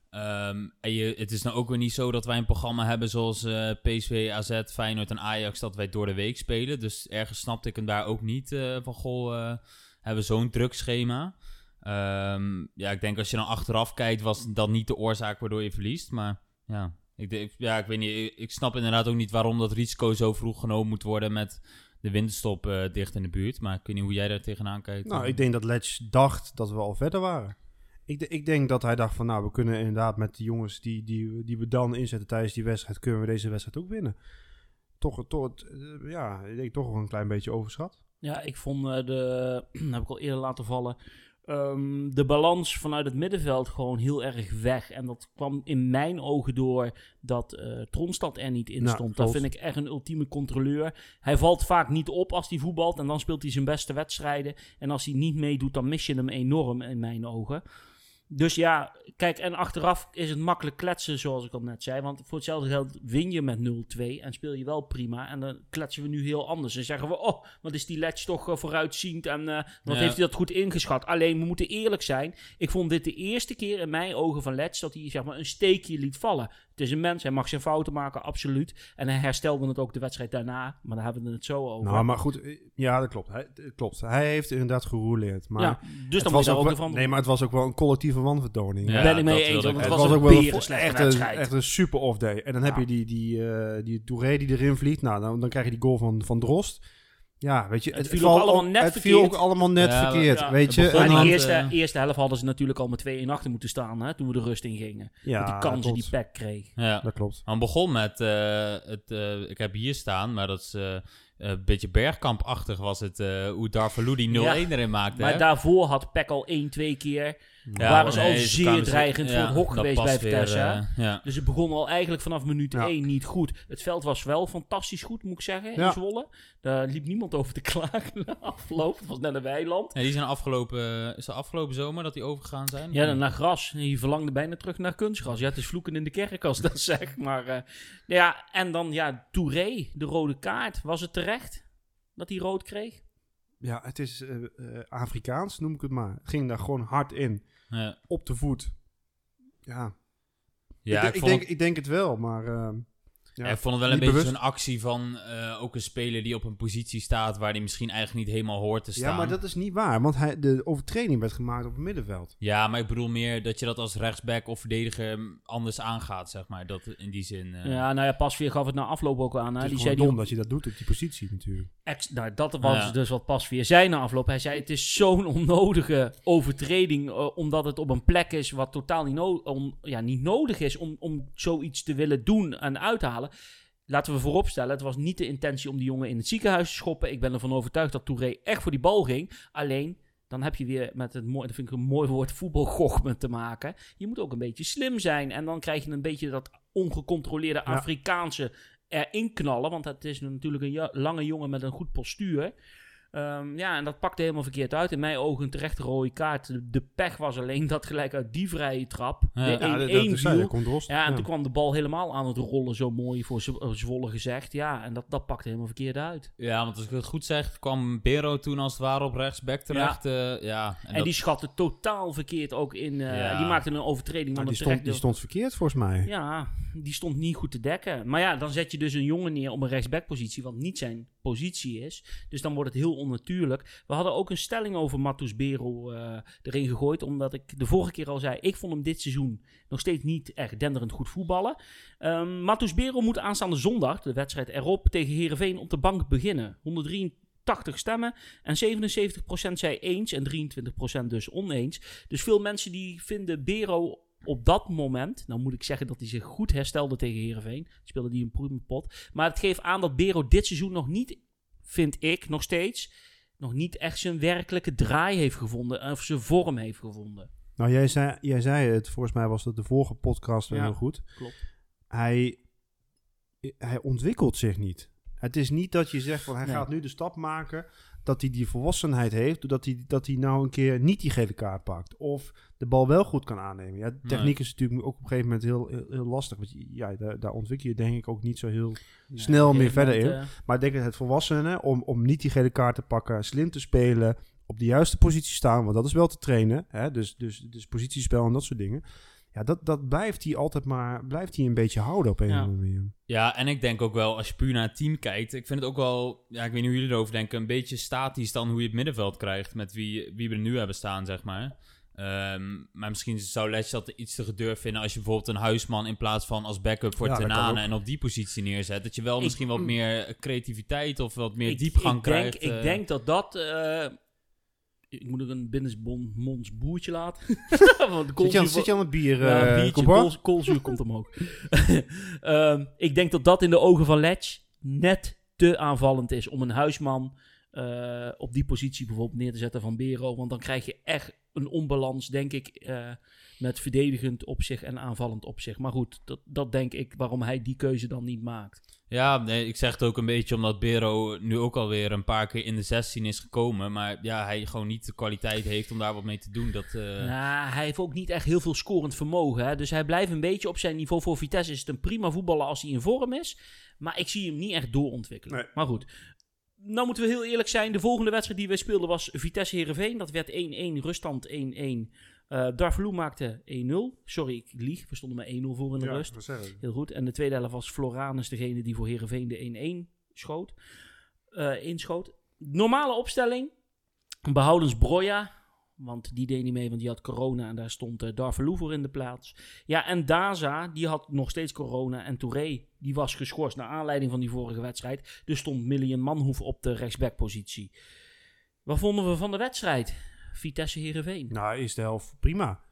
Ehm, en je, het is nou ook weer niet zo dat wij een programma hebben zoals eh, PSV, AZ, Feyenoord en Ajax, dat wij door de week spelen. Dus ergens snapte ik hem daar ook niet eh, van, goh, hebben we zo'n druk schema. Ehm, ja, ik denk als je dan achteraf kijkt, was dat niet de oorzaak waardoor je verliest. Maar ja, ik, ja, ik weet niet, ik snap inderdaad ook niet waarom dat risico zo vroeg genomen moet worden met de winterstop eh, dicht in de buurt. Maar ik weet niet hoe jij daar tegenaan kijkt. Nou, eh. ik denk dat Letch dacht dat we al verder waren. Ik, ik denk dat hij dacht van, nou, we kunnen inderdaad met de jongens die, die, die we dan inzetten tijdens die wedstrijd, kunnen we deze wedstrijd ook winnen. Toch, toch het, eh, ja, ik denk toch wel een klein beetje overschat. Ja, ik vond eh, de, dat *clears throat* heb ik al eerder laten vallen, ehm, de balans vanuit het middenveld gewoon heel erg weg. En dat kwam in mijn ogen door dat eh Tronstad er niet in stond. Dat vind ik echt een ultieme controleur. Hij valt vaak niet op als hij voetbalt en dan speelt hij zijn beste wedstrijden. En als hij niet meedoet, dan mis je hem enorm in mijn ogen. Dus ja, kijk, en achteraf is het makkelijk kletsen, zoals ik al net zei. Want voor hetzelfde geld win je met 0-2 en speel je wel prima. En dan kletsen we nu heel anders. En zeggen we, oh, wat is die Letch toch eh, vooruitziend en eh, wat Ja. heeft hij dat goed ingeschat. Alleen, we moeten eerlijk zijn. Ik vond dit de eerste keer in mijn ogen van Letch dat hij zeg maar, een steekje liet vallen. Het is een mens, hij mag zijn fouten maken, absoluut. En hij herstelde het ook de wedstrijd daarna. Maar daar hebben we het zo over. Nou, maar goed, eh, ja, dat klopt. Hij, het klopt. Hij heeft inderdaad gerouleerd. Maar ja, dus het dan was ook ook wel, van... nee, maar het was ook wel een collectieve wanvertoning. Ja, ben ik mee eens, want het was ook wel een, slechte echt, een, wedstrijd. echt een super off day. En dan heb Ja. je die, die, eh, die Touré die erin vliegt. Nou, dan, dan krijg je die goal van, van Drost. Ja, weet je, Het het, viel valt ook allemaal net het viel verkeerd. ook allemaal net Ja, verkeerd, ja, weet je. En in dan, de dan- eerste, eerste helft hadden ze natuurlijk al met 2 in achter moeten staan, hè, toen we de rust in gingen. ja, met die kansen die. Peck kreeg. Ja. Dat klopt. Maar het begon met, eh, het, eh, ik heb hier staan, maar dat is eh, een beetje bergkampachtig was het, eh, hoe Darvalu die 0-1 erin maakte. Maar hè? daarvoor had Peck al 1, 2 keer. Ja, waren ze nee, al ze zeer dreigend voor het hok geweest bij Vitesse, eh, ja. Dus het begon al eigenlijk vanaf minuut Ja. 1 niet goed. Het veld was wel fantastisch goed, moet ik zeggen, in. Zwolle. Daar liep niemand over te *laughs* klagen na afloop. Het was net een weiland. Ja, die zijn afgelopen, is het afgelopen zomer dat die overgegaan zijn? Ja, dan naar gras. En je verlangde bijna terug naar kunstgras. Ja, het is vloeken in de kerk als dat *laughs* zeg. Maar eh, ja, en dan ja, Touré, de rode kaart. Was het terecht dat hij rood kreeg? Ja, het is eh, eh, Afrikaans, noem ik het maar. Het ging daar gewoon hard in. Ja, Op de voet. Ja, ja ik, ik, denk, het, ik denk het wel, maar... eh, ja, ik vond het wel een beetje zo'n actie van eh, ook een speler die op een positie staat waar hij misschien eigenlijk niet helemaal hoort te staan. Ja, maar dat is niet waar, want hij, de overtreding werd gemaakt op het middenveld. Ja, maar ik bedoel meer dat je dat als rechtsback of verdediger anders aangaat, zeg maar. Dat in die zin... eh, Ja, nou ja, Pasveer gaf het na afloop ook aan. Hè. Het is Die gewoon zei die dom dat je dat doet op die positie natuurlijk. Ex, nou, dat was Ja. dus wat Pasveer zei na afloop. Hij zei, het is zo'n *laughs* onnodige overtreding, eh, omdat het op een plek is wat totaal niet, no- om, ja, niet nodig is om, om zoiets te willen doen en Laten we vooropstellen, het was niet de intentie om die jongen in het ziekenhuis te schoppen. Ik ben ervan overtuigd dat Touré echt voor die bal ging. Alleen, dan heb je weer met het mooi, dat vind ik een mooi woord, voetbalgochme te maken. Je moet ook een beetje slim zijn. En dan krijg je een beetje dat ongecontroleerde Ja. Afrikaanse erin knallen. Want het is natuurlijk een ja- lange jongen met een goed postuur. Ehm, ja, en dat pakte helemaal verkeerd uit. In mijn ogen een terechte rode kaart. De, de pech was alleen dat gelijk uit die vrije trap Ja. de 1-1 Ja, viel. Ja, en Ja. toen kwam de bal helemaal aan het rollen, zo mooi voor eh, Zwolle gezegd. Ja, en dat, dat pakte helemaal verkeerd uit. Ja, want als ik het goed zeg, kwam Bero toen als het ware op rechtsback terecht. Ja, ja en, En, dat- die schatte totaal verkeerd ook in. eh, Ja. Die maakte een overtreding. Nou, van die, stond, die stond verkeerd volgens mij. Ja, die stond niet goed te dekken. Maar ja, dan zet je dus een jongen neer op een rechtsbackpositie, wat niet zijn positie is. Dus dan wordt het heel onnatuurlijk. We hadden ook een stelling over Matus Berel eh, erin gegooid, omdat ik de vorige keer al zei, ik vond hem dit seizoen nog steeds niet echt denderend goed voetballen. Um, Matus Berel moet aanstaande zondag, de wedstrijd erop, tegen Heerenveen op de bank beginnen. 183 stemmen en 77% zei eens en 23% dus oneens. Dus veel mensen die vinden Bero op dat moment, nou moet ik zeggen dat hij zich goed herstelde tegen Heerenveen. Speelde die een prima pot. Maar het geeft aan dat Bero dit seizoen nog niet, vind ik nog steeds, nog niet echt zijn werkelijke draai heeft gevonden. Of zijn vorm heeft gevonden. Nou, jij zei, jij zei het, volgens mij was dat de vorige podcast wel Ja. heel goed. Klopt. Hij, hij ontwikkelt zich niet. Het is niet dat je zegt van hij Nee. gaat nu de stap maken dat hij die volwassenheid heeft, doordat hij, dat hij nou een keer niet die gele kaart pakt. Of de bal wel goed kan aannemen. Ja, techniek is natuurlijk ook op een gegeven moment heel, heel, heel lastig. Want ja, daar, daar ontwikkel je denk ik ook niet zo heel... Nee, snel meer verder moment, eh, Maar ik denk dat het volwassenen, om, om niet die gele kaart te pakken, slim te spelen, op de juiste positie staan, want dat is wel te trainen. Hè? Dus, dus, dus positiespel en dat soort dingen. Ja, dat, dat blijft hij altijd maar, blijft hij een beetje houden op een Ja. of andere manier. Ja, en ik denk ook wel, als je puur naar het team kijkt, ik vind het ook wel, ja, ik weet niet hoe jullie erover denken, een beetje statisch dan hoe je het middenveld krijgt met wie, wie we er nu hebben staan, zeg maar. Ehm, maar misschien zou Letch dat iets te gedurfd vinden als je bijvoorbeeld een huisman in plaats van als backup voor Ja, Tenane en op die positie neerzet. Dat je wel Ik- misschien wat meer creativiteit of wat meer ik, diepgang ik denk, krijgt. Ik eh. denk dat dat... eh, ik moet er een binnensmonds boertje laten. *laughs* Want Zit je, aan, zit je aan het bier, biertje, kool- koolzuur komt omhoog. *laughs* Ehm, ik denk dat dat in de ogen van Letch net te aanvallend is om een huisman eh, op die positie bijvoorbeeld neer te zetten van Bero. Want dan krijg je echt een onbalans, denk ik, eh, met verdedigend op zich en aanvallend op zich. Maar goed, dat, dat denk ik waarom hij die keuze dan niet maakt. Ja, nee, ik zeg het ook een beetje omdat Bero nu ook alweer een paar keer in de 16 is gekomen. Maar ja, hij gewoon niet de kwaliteit heeft om daar wat mee te doen. Dat, eh, Nou, hij heeft ook niet echt heel veel scorend vermogen. Hè? Dus hij blijft een beetje op zijn niveau. Voor Vitesse is het een prima voetballer als hij in vorm is. Maar ik zie hem niet echt doorontwikkelen. Nee. Maar goed. Nou moeten we heel eerlijk zijn. De volgende wedstrijd die we speelden was Vitesse-Herenveen. Dat werd 1-1, ruststand 1-1. Darvalu maakte 1-0. Sorry, ik lieg. We stonden met 1-0 voor in de Ja, rust. Heel goed. En de tweede helft was Floranus degene die voor Herenveen de 1-1 schoot. eh, inschoot. Normale opstelling. Behoudens Broja. Want die deed niet mee, want die had corona. En daar stond uh, Darvalu voor in de plaats. Ja, en Daza, die had nog steeds corona. En Touré, die was geschorst naar aanleiding van die vorige wedstrijd. Dus stond Million Manhoef op de rechtsbackpositie. Wat vonden we van de wedstrijd? Vitesse Herenveen. Nou, eerste helft prima.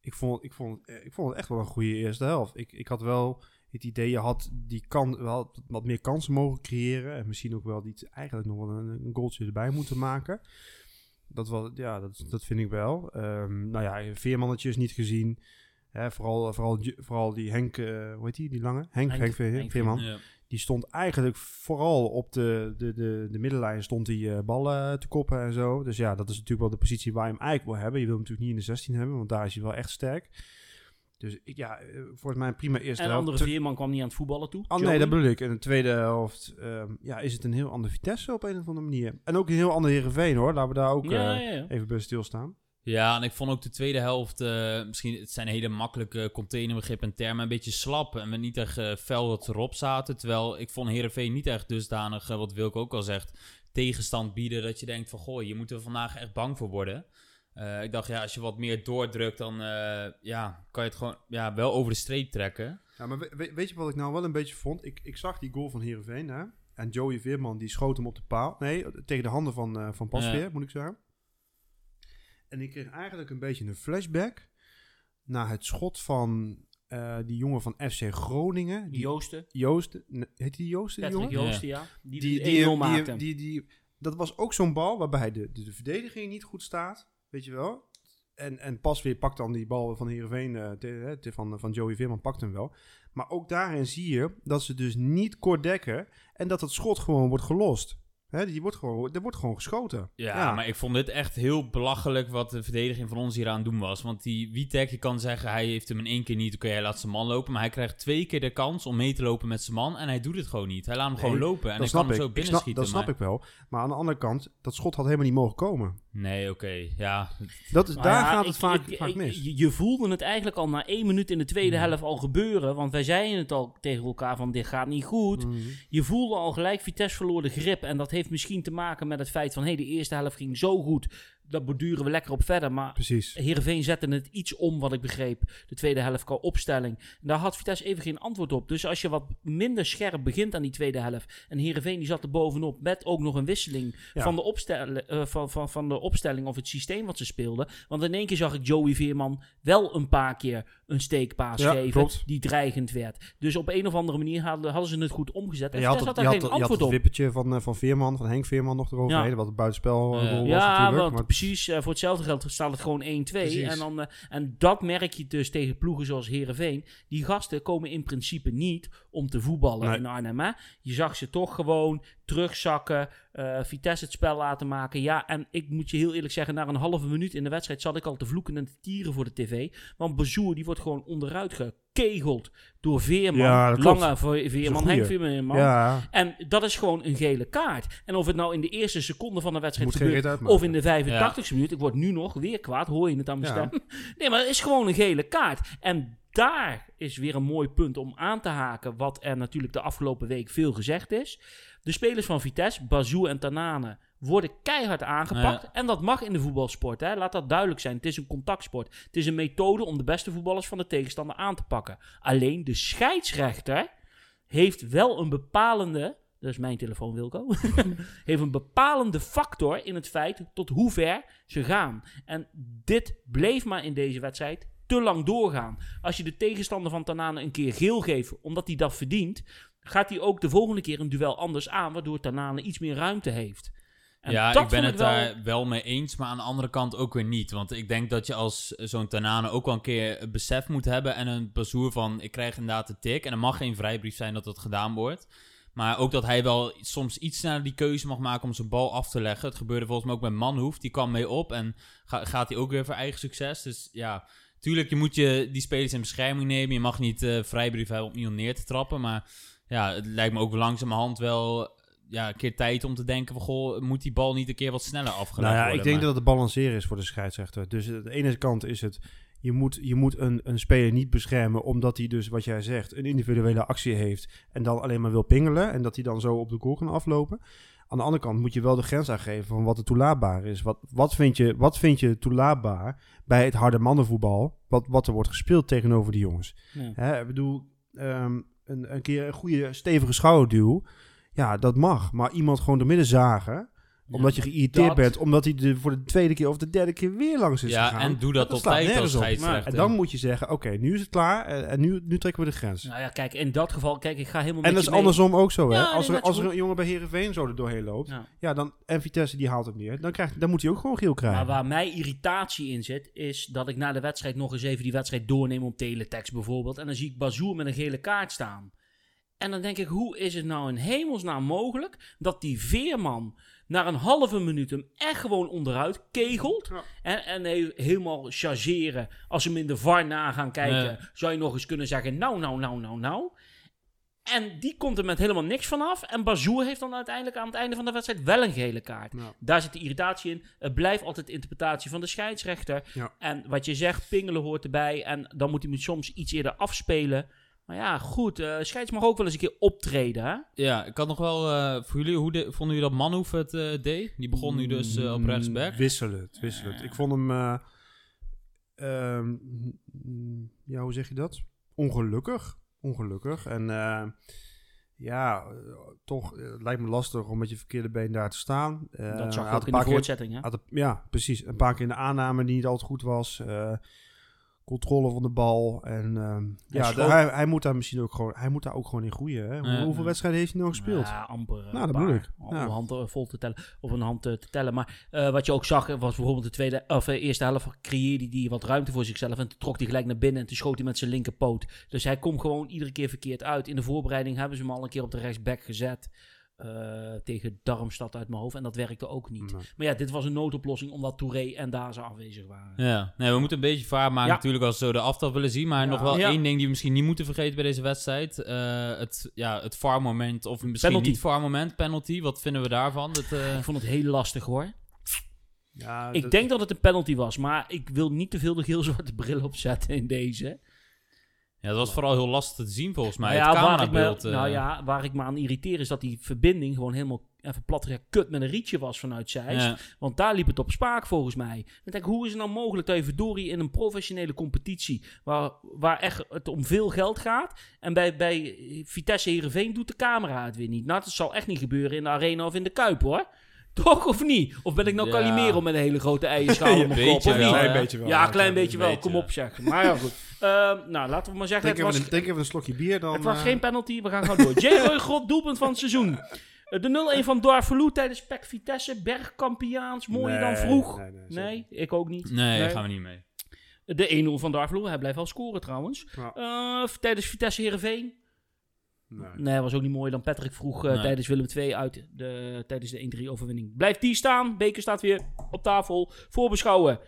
Ik vond, ik, vond, eh, ik vond het echt wel een goede eerste helft. Ik, ik had wel het idee, je had die kan, wel wat meer kansen mogen creëren. En misschien ook wel iets, eigenlijk nog wel een, een goaltje erbij moeten maken. Dat, was, ja, dat, dat vind ik wel. Ehm, nou ja, veermannetjes niet gezien. Hè, vooral, vooral, vooral die Henk, eh, hoe heet die, die lange? Henk, Henk Veerman. ja. Die stond eigenlijk vooral op de, de, de, de middenlijn stond die eh, ballen te koppen en zo. Dus ja, dat is natuurlijk wel de positie waar je hem eigenlijk wil hebben. Je wil hem natuurlijk niet in de 16 hebben, want daar is hij wel echt sterk. Dus ik- ja, eh, volgens mij een prima eerste En andere Veerman kwam niet aan het voetballen toe. Oh nee, dat bedoel ik. In de tweede helft ehm, ja, is het een heel andere Vitesse op een of andere manier. En ook een heel ander Heerenveen hoor. Laten we daar ook Ja, eh, ja, ja. even bij stilstaan. Ja, en ik vond ook de tweede helft, eh, misschien, het zijn hele makkelijke containerbegrippen en termen, een beetje slap. En we niet echt eh, fel dat erop zaten. Terwijl ik vond Heerenveen niet echt dusdanig, eh, wat Wilke ook al zegt, tegenstand bieden. Dat je denkt van, goh, je moet er vandaag echt bang voor worden. Ik dacht, ja, als je wat meer doordrukt, dan ja, kan je het gewoon ja, wel over de streep trekken. Ja, maar we- we- weet je wat ik nou wel een beetje vond? Ik, ik zag die goal van Heerenveen hè? En Joey Veerman die schoot hem op de paal. Nee, tegen de handen van, van Pasveer, Ja. moet ik zeggen. En ik kreeg eigenlijk een beetje een flashback naar het schot van eh, die jongen van FC Groningen. Die Joosten. Joost, nee, heet die Joost, die jongen? Joosten, ja. Die, Die, die, die, 1-0 die, maakte. die, die, dat was ook zo'n bal waarbij de, de, de verdediging niet goed staat. Weet je wel? En, en Pasveer pakt dan die bal van Heerenveen, te- te- van, van Joey Veerman pakt hem wel. Maar ook daarin zie je dat ze dus niet kort dekken en dat het schot gewoon wordt gelost. Hè, die wordt gewoon, er wordt gewoon geschoten. Ja, maar ik vond dit echt heel belachelijk wat de verdediging van ons hier aan het doen was. Want die Witek, je kan zeggen, hij heeft hem in één keer niet, oké, hij laat zijn man lopen. Maar hij krijgt twee keer de kans om mee te lopen met zijn man en hij doet het gewoon niet. Hij laat hem Nee, gewoon lopen en hij kan hem ik. zo ik binnen schieten. dat snap ik wel. Maar aan de andere kant, dat schot had helemaal niet mogen komen. Nee, oké, ja. Dat is, daar ja, gaat het ik- vaak, ik- vaak mis. Je, je voelde het eigenlijk al na één minuut in de tweede Hmm. helft al gebeuren. Want wij zeiden het al tegen elkaar van dit gaat niet goed. Mhm. Je voelde al gelijk Vitesse verloor de grip. En dat heeft misschien te maken met het feit van... hé, de eerste helft ging zo goed. Daar borduren we lekker op verder. Maar Precies. Heerenveen zette het iets om, wat ik begreep. De tweede helft qua opstelling. Daar had Vitesse even geen antwoord op. Dus als je wat minder scherp begint aan die tweede helft... en Heerenveen die zat er bovenop met ook nog een wisseling... Ja. Van, de opstel, eh, van, van, van de opstelling of het systeem wat ze speelden. Want in één keer zag ik Joey Veerman wel een paar keer een steekpaas Ja, geven... klopt. die dreigend werd. Dus op een of andere manier hadden, hadden ze het goed omgezet. En En je had, het, had je, daar had, geen je had antwoord het op. wippertje van, eh, van Veerman, van Henk Veerman nog eroverheen. Ja. Wat een buitenspel eh, was Ja, natuurlijk. want maar- precies. Eh, voor hetzelfde geld staat het gewoon 1-2. Precies. En, dan, eh, en dat merk je dus tegen ploegen zoals Herenveen. Die gasten komen in principe niet om te voetballen Nee. in Arnhem. Hè? Je zag ze toch gewoon terugzakken, eh, Vitesse het spel laten maken. Ja, en ik moet je heel eerlijk zeggen, na een halve minuut in de wedstrijd zat ik al te vloeken en te tieren voor de tv. Want Bazoer die wordt gewoon onderuit gekegeld door Veerman. Ja. Lange Ve- Veerman. Henk Veerman. Ja, En dat is gewoon een gele kaart. En of het nou in de eerste seconde van de wedstrijd gebeurt, of in de 85 minuut, ik word nu nog weer kwaad, hoor je het aan mijn Ja. stem? Nee, maar het is gewoon een gele kaart. En daar is weer een mooi punt om aan te haken, wat er natuurlijk de afgelopen week veel gezegd is. De spelers van Vitesse, Bazou en Tanane, worden keihard aangepakt. En dat mag in de voetbalsport, hè. laat dat duidelijk zijn. Het is een contactsport. Het is een methode om de beste voetballers van de tegenstander aan te pakken. Alleen de scheidsrechter heeft wel een bepalende... Dat is mijn telefoon, Wilco. *laughs* heeft een bepalende factor in het feit tot hoe ver ze gaan. En dit bleef maar in deze wedstrijd te lang doorgaan. Als je de tegenstander van Tanane een keer geel geeft, omdat hij dat verdient, gaat hij ook de volgende keer een duel anders aan, waardoor Tanane iets meer ruimte heeft. En ja, ik ben het wel- daar wel mee eens, maar aan de andere kant ook weer niet. Want ik denk dat je als zo'n Tanane ook wel een keer besef moet hebben en een bazoer van ik krijg inderdaad de tik. En er mag geen vrijbrief zijn dat dat gedaan wordt. Maar ook dat hij wel soms iets sneller die keuze mag maken om zijn bal af te leggen. Het gebeurde volgens mij ook met Manhoef, die kwam mee op en ga- gaat hij ook weer voor eigen succes. Dus ja, tuurlijk, je moet je die spelers in bescherming nemen. Je mag niet eh vrijbrief hebben om iemand neer te trappen. Maar ja, het lijkt me ook langzamerhand wel ja, een keer tijd om te denken van... Goh, moet die bal niet een keer wat sneller afgelegd nou ja, worden? ik denk Maar- dat het balanceren is voor de scheidsrechter. Dus aan de ene kant is het, je moet, je moet een, een speler niet beschermen omdat hij dus, wat jij zegt, een individuele actie heeft en dan alleen maar wil pingelen en dat hij dan zo op de goal kan aflopen. Aan de andere kant moet je wel de grens aangeven van wat er toelaatbaar is. Wat, wat, vind, je, wat vind je toelaatbaar bij het harde mannenvoetbal, wat, wat er wordt gespeeld tegenover die jongens? Ja. Hè, ik bedoel, ehm, een, een keer een goede stevige schouderduw, ja, dat mag. Maar iemand gewoon door midden zagen, omdat je geïrriteerd dat- bent, omdat hij de, voor de tweede keer of de derde keer weer langs is Ja, gegaan. en doe dat Dat op tijd als scheidsrechter. En dan moet je zeggen, oké, nu is het klaar eh, en nu, nu trekken we de grens. Nou ja, kijk, in dat geval, kijk, ik ga helemaal en dat is mee. andersom ook zo, hè? Ja, als er, als er een jongen bij Herenveen zo er doorheen loopt, Ja. ja, dan, en Vitesse die haalt het neer, dan, krijgt, dan moet hij ook gewoon geel krijgen. Maar waar mij irritatie in zit, is dat ik na de wedstrijd nog eens even die wedstrijd doorneem op teletext bijvoorbeeld. En dan zie ik Bazoer met een gele kaart staan. En dan denk ik, hoe is het nou in hemelsnaam mogelijk dat die Veerman na een halve minuut hem echt gewoon onderuit kegelt. Ja. En, en he- helemaal chargeren. Als ze hem in de VAR na gaan kijken, zou je nog eens kunnen zeggen, nou, nou, nou, nou, nou. En die komt er met helemaal niks vanaf. En Bazoer heeft dan uiteindelijk aan het einde van de wedstrijd wel een gele kaart. Ja. Daar zit de irritatie in. Het blijft altijd de interpretatie van de scheidsrechter. Ja. En wat je zegt, pingelen hoort erbij. En dan moet hij hem soms iets eerder afspelen. Maar ja, goed. eh scheids mag ook wel eens een keer optreden. Hè? Ja, ik had nog wel eh, voor jullie, hoe de, vonden jullie dat Manhoef het eh, deed? Die begon nu dus op Mm, rechtsback. Wisselend, wisselend. Ik vond hem, eh, ehm, ja, hoe zeg je dat? Ongelukkig. Ongelukkig. En eh, ja, toch het lijkt me lastig om met je verkeerde been daar te staan. Eh, dat zag ook in de keer- voortzetting. Hè? had ja, precies. Een paar keer in de aanname die niet altijd goed was. Controle van de bal. En ehm, ja, de- hij, hij moet daar misschien ook gewoon, hij moet daar ook gewoon in groeien. Hè? Hoe- hoeveel wedstrijden heeft hij nou gespeeld? Ja, amper. eh, Nou, dat bedoel ik. Om Ja. een hand eh, vol te tellen. Of een hand eh, te tellen. Maar wat je ook zag, was bijvoorbeeld de tweede, of, eerste helft creëerde hij wat ruimte voor zichzelf. En toen trok hij gelijk naar binnen en toen schoot hij met zijn linkerpoot. Dus hij komt gewoon iedere keer verkeerd uit. In de voorbereiding hebben ze hem al een keer op de rechtsback gezet. Eh, tegen Darmstad uit mijn hoofd. En dat werkte ook niet. Nee. Maar ja, dit was een noodoplossing omdat Touré en Daza afwezig waren. Ja, nee, we moeten een beetje vaar maken Ja. natuurlijk als we zo de aftrap willen zien. Maar Ja. nog wel Ja. één ding die we misschien niet moeten vergeten bij deze wedstrijd. Eh, het, ja, het VAR-moment, of misschien Penalty. niet VAR-moment, penalty. Wat vinden we daarvan? Dat, eh, Ik vond het heel lastig hoor. Ja, Ik dat- denk dat het een penalty was. Maar ik wil niet te veel de geel-zwarte bril opzetten in deze. Ja, dat was vooral heel lastig te zien volgens mij. Nou het ja, waar ik, me, camerabeeld. eh, nou ja, waar ik me aan irriteer is dat die verbinding gewoon helemaal even plat gezegd kut met een rietje was vanuit Zeist. ja. Want daar liep het op spaak volgens mij. Dan denk ik, hoe is het nou mogelijk dat je verdorie in een professionele competitie, waar, waar echt het om veel geld gaat, en bij, bij Vitesse Heerenveen doet de camera het weer niet. Nou, dat zal echt niet gebeuren in de arena of in de Kuip hoor. Toch of niet? Of ben ik nou Ja. Calimero met een hele grote eierschaal *laughs* Ja, op mijn kop? Wel, niet? Klein beetje wel. Ja, een klein beetje wel. beetje, Kom op zeg. Maar ja, goed. *laughs* Ehm, nou, laten we maar zeggen, Denk het even, was, een, denk even een slokje bier dan. het was eh, geen penalty, we gaan gewoon door. *laughs* J. God, doelpunt van het seizoen. Eh, De 0-1 van Darvalu tijdens PEC Vitesse. Bergkampiaans, mooier dan vroeg. Nee, nee, Nee, zeker. ik ook niet. Nee, daar gaan we niet mee. De 1-0 van Darvalu, hij blijft wel scoren trouwens. Ja. Eh, tijdens Vitesse Heerenveen. Nee. Nee, was ook niet mooi dan Patrick vroeg eh, Nee. tijdens Willem II uit de, tijdens de 1-3 overwinning. Blijft die staan. Beker staat weer op tafel. Voorbeschouwen.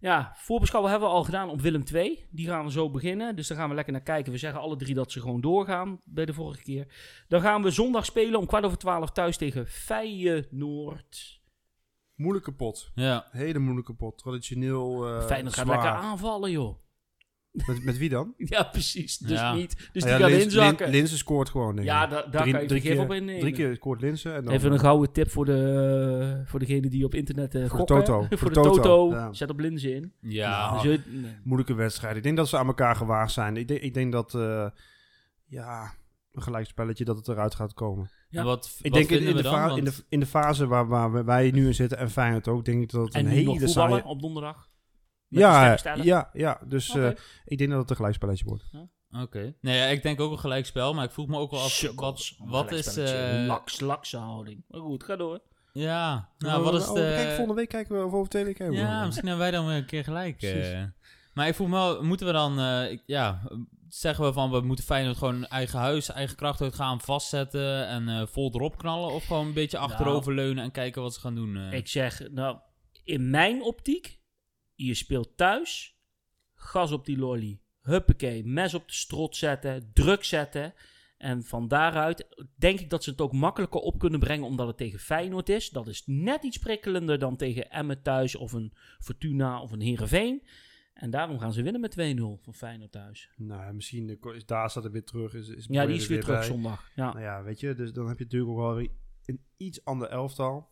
Ja, voorbeschouwen hebben we al gedaan op Willem II. Die gaan we zo beginnen. Dus daar gaan we lekker naar kijken. We zeggen alle drie dat ze gewoon doorgaan bij de vorige keer. Dan gaan we zondag spelen om kwart over twaalf thuis tegen Feyenoord. Moeilijke pot. Ja. Hele moeilijke pot. Traditioneel eh Feyenoord gaat zwaar. lekker aanvallen, joh. Met, met wie dan? *laughs* Ja, precies. Dus Ja. niet. Dus Nou die Lins- inzakken. Lin- Linsen scoort gewoon, denk ik. ja, da- daar Drie- kan je drie keer- op innemen. Drie keer scoort Linsen. En dan, Even een gouden tip voor, de, voor degene die op internet eh Voor. Toto. *laughs* voor, Voor de Toto. Toto, ja. Zet op linzen in. Ja. Nou, Dus je- nee. moeilijke wedstrijd. Ik denk dat ze aan elkaar gewaagd zijn. Ik denk, ik denk dat, eh, ja, een gelijkspelletje dat het eruit gaat komen. Ja. En wat, Ik wat denk in, vinden in, we de dan? in, de, in de fase waar, waar wij nu in zitten en Feyenoord ook, denk ik dat het En een hele voetballen saaie... op donderdag. Ja, ja, ja, dus eh, ik denk dat het een gelijkspelletje wordt. Oké. Nee, ja, ik denk ook een gelijkspel, maar ik vroeg me ook wel af, wat, Sukkels. wat is... Eh, Laks, lakse houding. Maar goed, ga door. ja, nou, Oh, wat is oh, de... kijk, volgende week kijken we of over twee weken Ja, misschien hebben wij dan weer een keer gelijk. Eh. Maar ik vroeg me wel, moeten we dan, eh, ja, zeggen we van we moeten Feyenoord gewoon eigen huis, eigen kracht uit gaan vastzetten en eh, vol erop knallen? Of gewoon een beetje achteroverleunen en kijken wat ze gaan doen? eh? Ik zeg, nou, in mijn optiek, je speelt thuis, gas op die lolly, huppakee, mes op de strot zetten, druk zetten. En van daaruit denk ik dat ze het ook makkelijker op kunnen brengen omdat het tegen Feyenoord is. Dat is net iets prikkelender dan tegen Emmen thuis of een Fortuna of een Heerenveen. En daarom gaan ze winnen met 2-0 van Feyenoord thuis. Nou, misschien is daar staat er weer terug. Is, is Ja, die is er weer terug bij. zondag. Ja. Nou ja, weet je, dus dan heb je natuurlijk ook wel een iets ander elftal.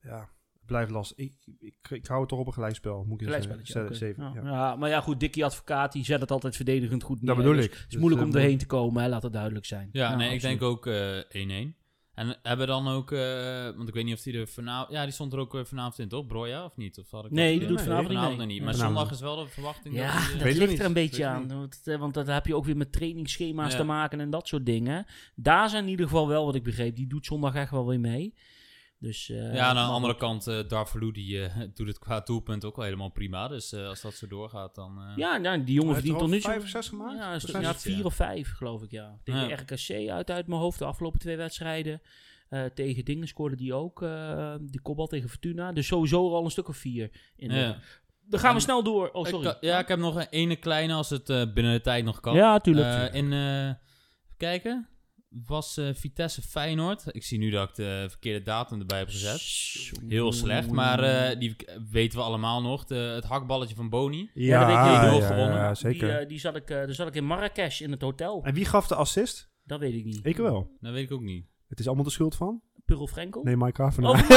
Ja, blijft lastig. Ik, ik, ik hou het toch op een gelijkspel, moet ik zeggen. Zeven, ja. ja. Ja, maar ja, goed, Dikkie Advocaat, die zet het altijd verdedigend goed neer. Dat bedoel Dus ik. Het is moeilijk om eh, erheen te komen, hè, laat het duidelijk zijn. ja, nee, ik denk ook eh 1-1. En hebben dan ook, eh, want ik weet niet of die er vanavond, ja, die stond er ook eh, vanavond in, toch? Broja, of niet? Of had ik Nee, die doet vanavond niet vanavond niet. Nee. Maar Vanavond. zondag is wel de verwachting. Ja, dat die, eh, ligt niet. er een beetje aan. Want, eh, want dat heb je ook weer met trainingsschema's Ja. te maken en dat soort dingen. Daar zijn in ieder geval wel, wat ik begreep, die doet zondag echt wel weer mee. Dus, eh, Ja, aan de andere kant, eh Darvalu die eh, *laughs* doet het qua doelpunt ook wel helemaal prima. Dus eh, als dat zo doorgaat, dan... eh, Ja, nou, die jongen verdient er nu toe... vijf of zes gemaakt? Ja, ja, vier ja. of vijf, geloof ik, ja. Tegen Ja. RKC uit, uit mijn hoofd, de afgelopen twee wedstrijden. Eh, tegen dingen scoorde die ook. eh die kopbal tegen Fortuna. Dus sowieso al een stuk of vier. In de-. Dan gaan we En- snel door. Oh, sorry. Ik, ja, ik heb nog een ene kleine als het eh, binnen de tijd nog kan. Ja, tuurlijk. Eh, in, eh, even kijken, was eh, Vitesse Feyenoord. Ik zie nu dat ik de verkeerde datum erbij heb gezet. Heel slecht, maar eh, die weten we allemaal nog. De, het hakballetje van Boni. Ja, dat weet ja, ja, Die, zat ik, eh, daar zat ik in Marrakesh in het hotel. en wie gaf de assist? Dat weet ik niet. Ik wel. Dat weet ik ook niet. Het is allemaal de schuld van? Purl Frenkel? Nee, Mike Havenaar. Oh, *laughs* ja,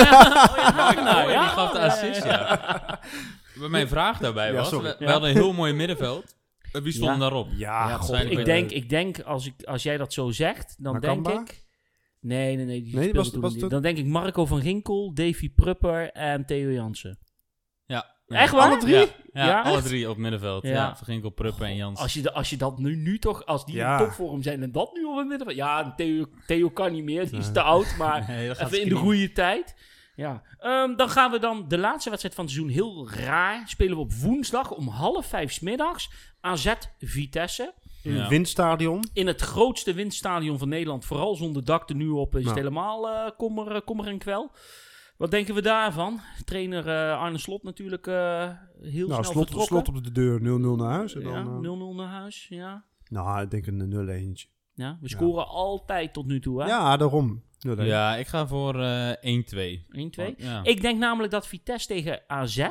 oh, ja, Oh, ja. *laughs* die gaf de assist, ja. *laughs* Maar mijn vraag daarbij Ja, was, sorry. we, we Ja. hadden een heel mooi middenveld. Eh, Wie stond Ja. daarop? Ja, Ja, god, waarschijnlijk Ik denk, ik denk als, ik, als jij dat zo zegt, dan denk ik... Nee, nee, nee. Die Nee, speelde was- toen was niet. het- Dan denk ik Marco van Ginkel, Davy Prupper en Theo Jansen. Ja. Ja. Echt waar? Alle drie? Ja, ja, Ja, alle drie op middenveld. Ja, Ja. Verginkel, Pruppen en Jans. Als je, de, als je dat nu, nu toch, als die Ja. in topvorm zijn en dat nu op het midden... Ja, Theo, Theo kan niet meer, die is te oud, *laughs* maar Nee, even in de goede tijd. Ja. Ehm, dan gaan we dan de laatste wedstrijd van het seizoen heel raar. Spelen we op woensdag om half vijf 's middags. AZ Vitesse. In het windstadion. In het grootste windstadion van Nederland. Vooral zonder dak er nu op is het helemaal eh kommer, eh, kommer en kwel. Wat denken we daarvan? Trainer eh, Arne Slot natuurlijk eh, heel Nou, snel slot, vertrokken. slot op de deur, 0-0 naar huis. En dan, ja, eh, 0-0 naar huis, ja. nou, ik denk een 0-1. ja. We scoren altijd tot nu toe, hè? Ja, daarom. 0-1. Ja, ik ga voor eh 1-2. 1-2. Ja. Ik denk namelijk dat Vitesse tegen AZ,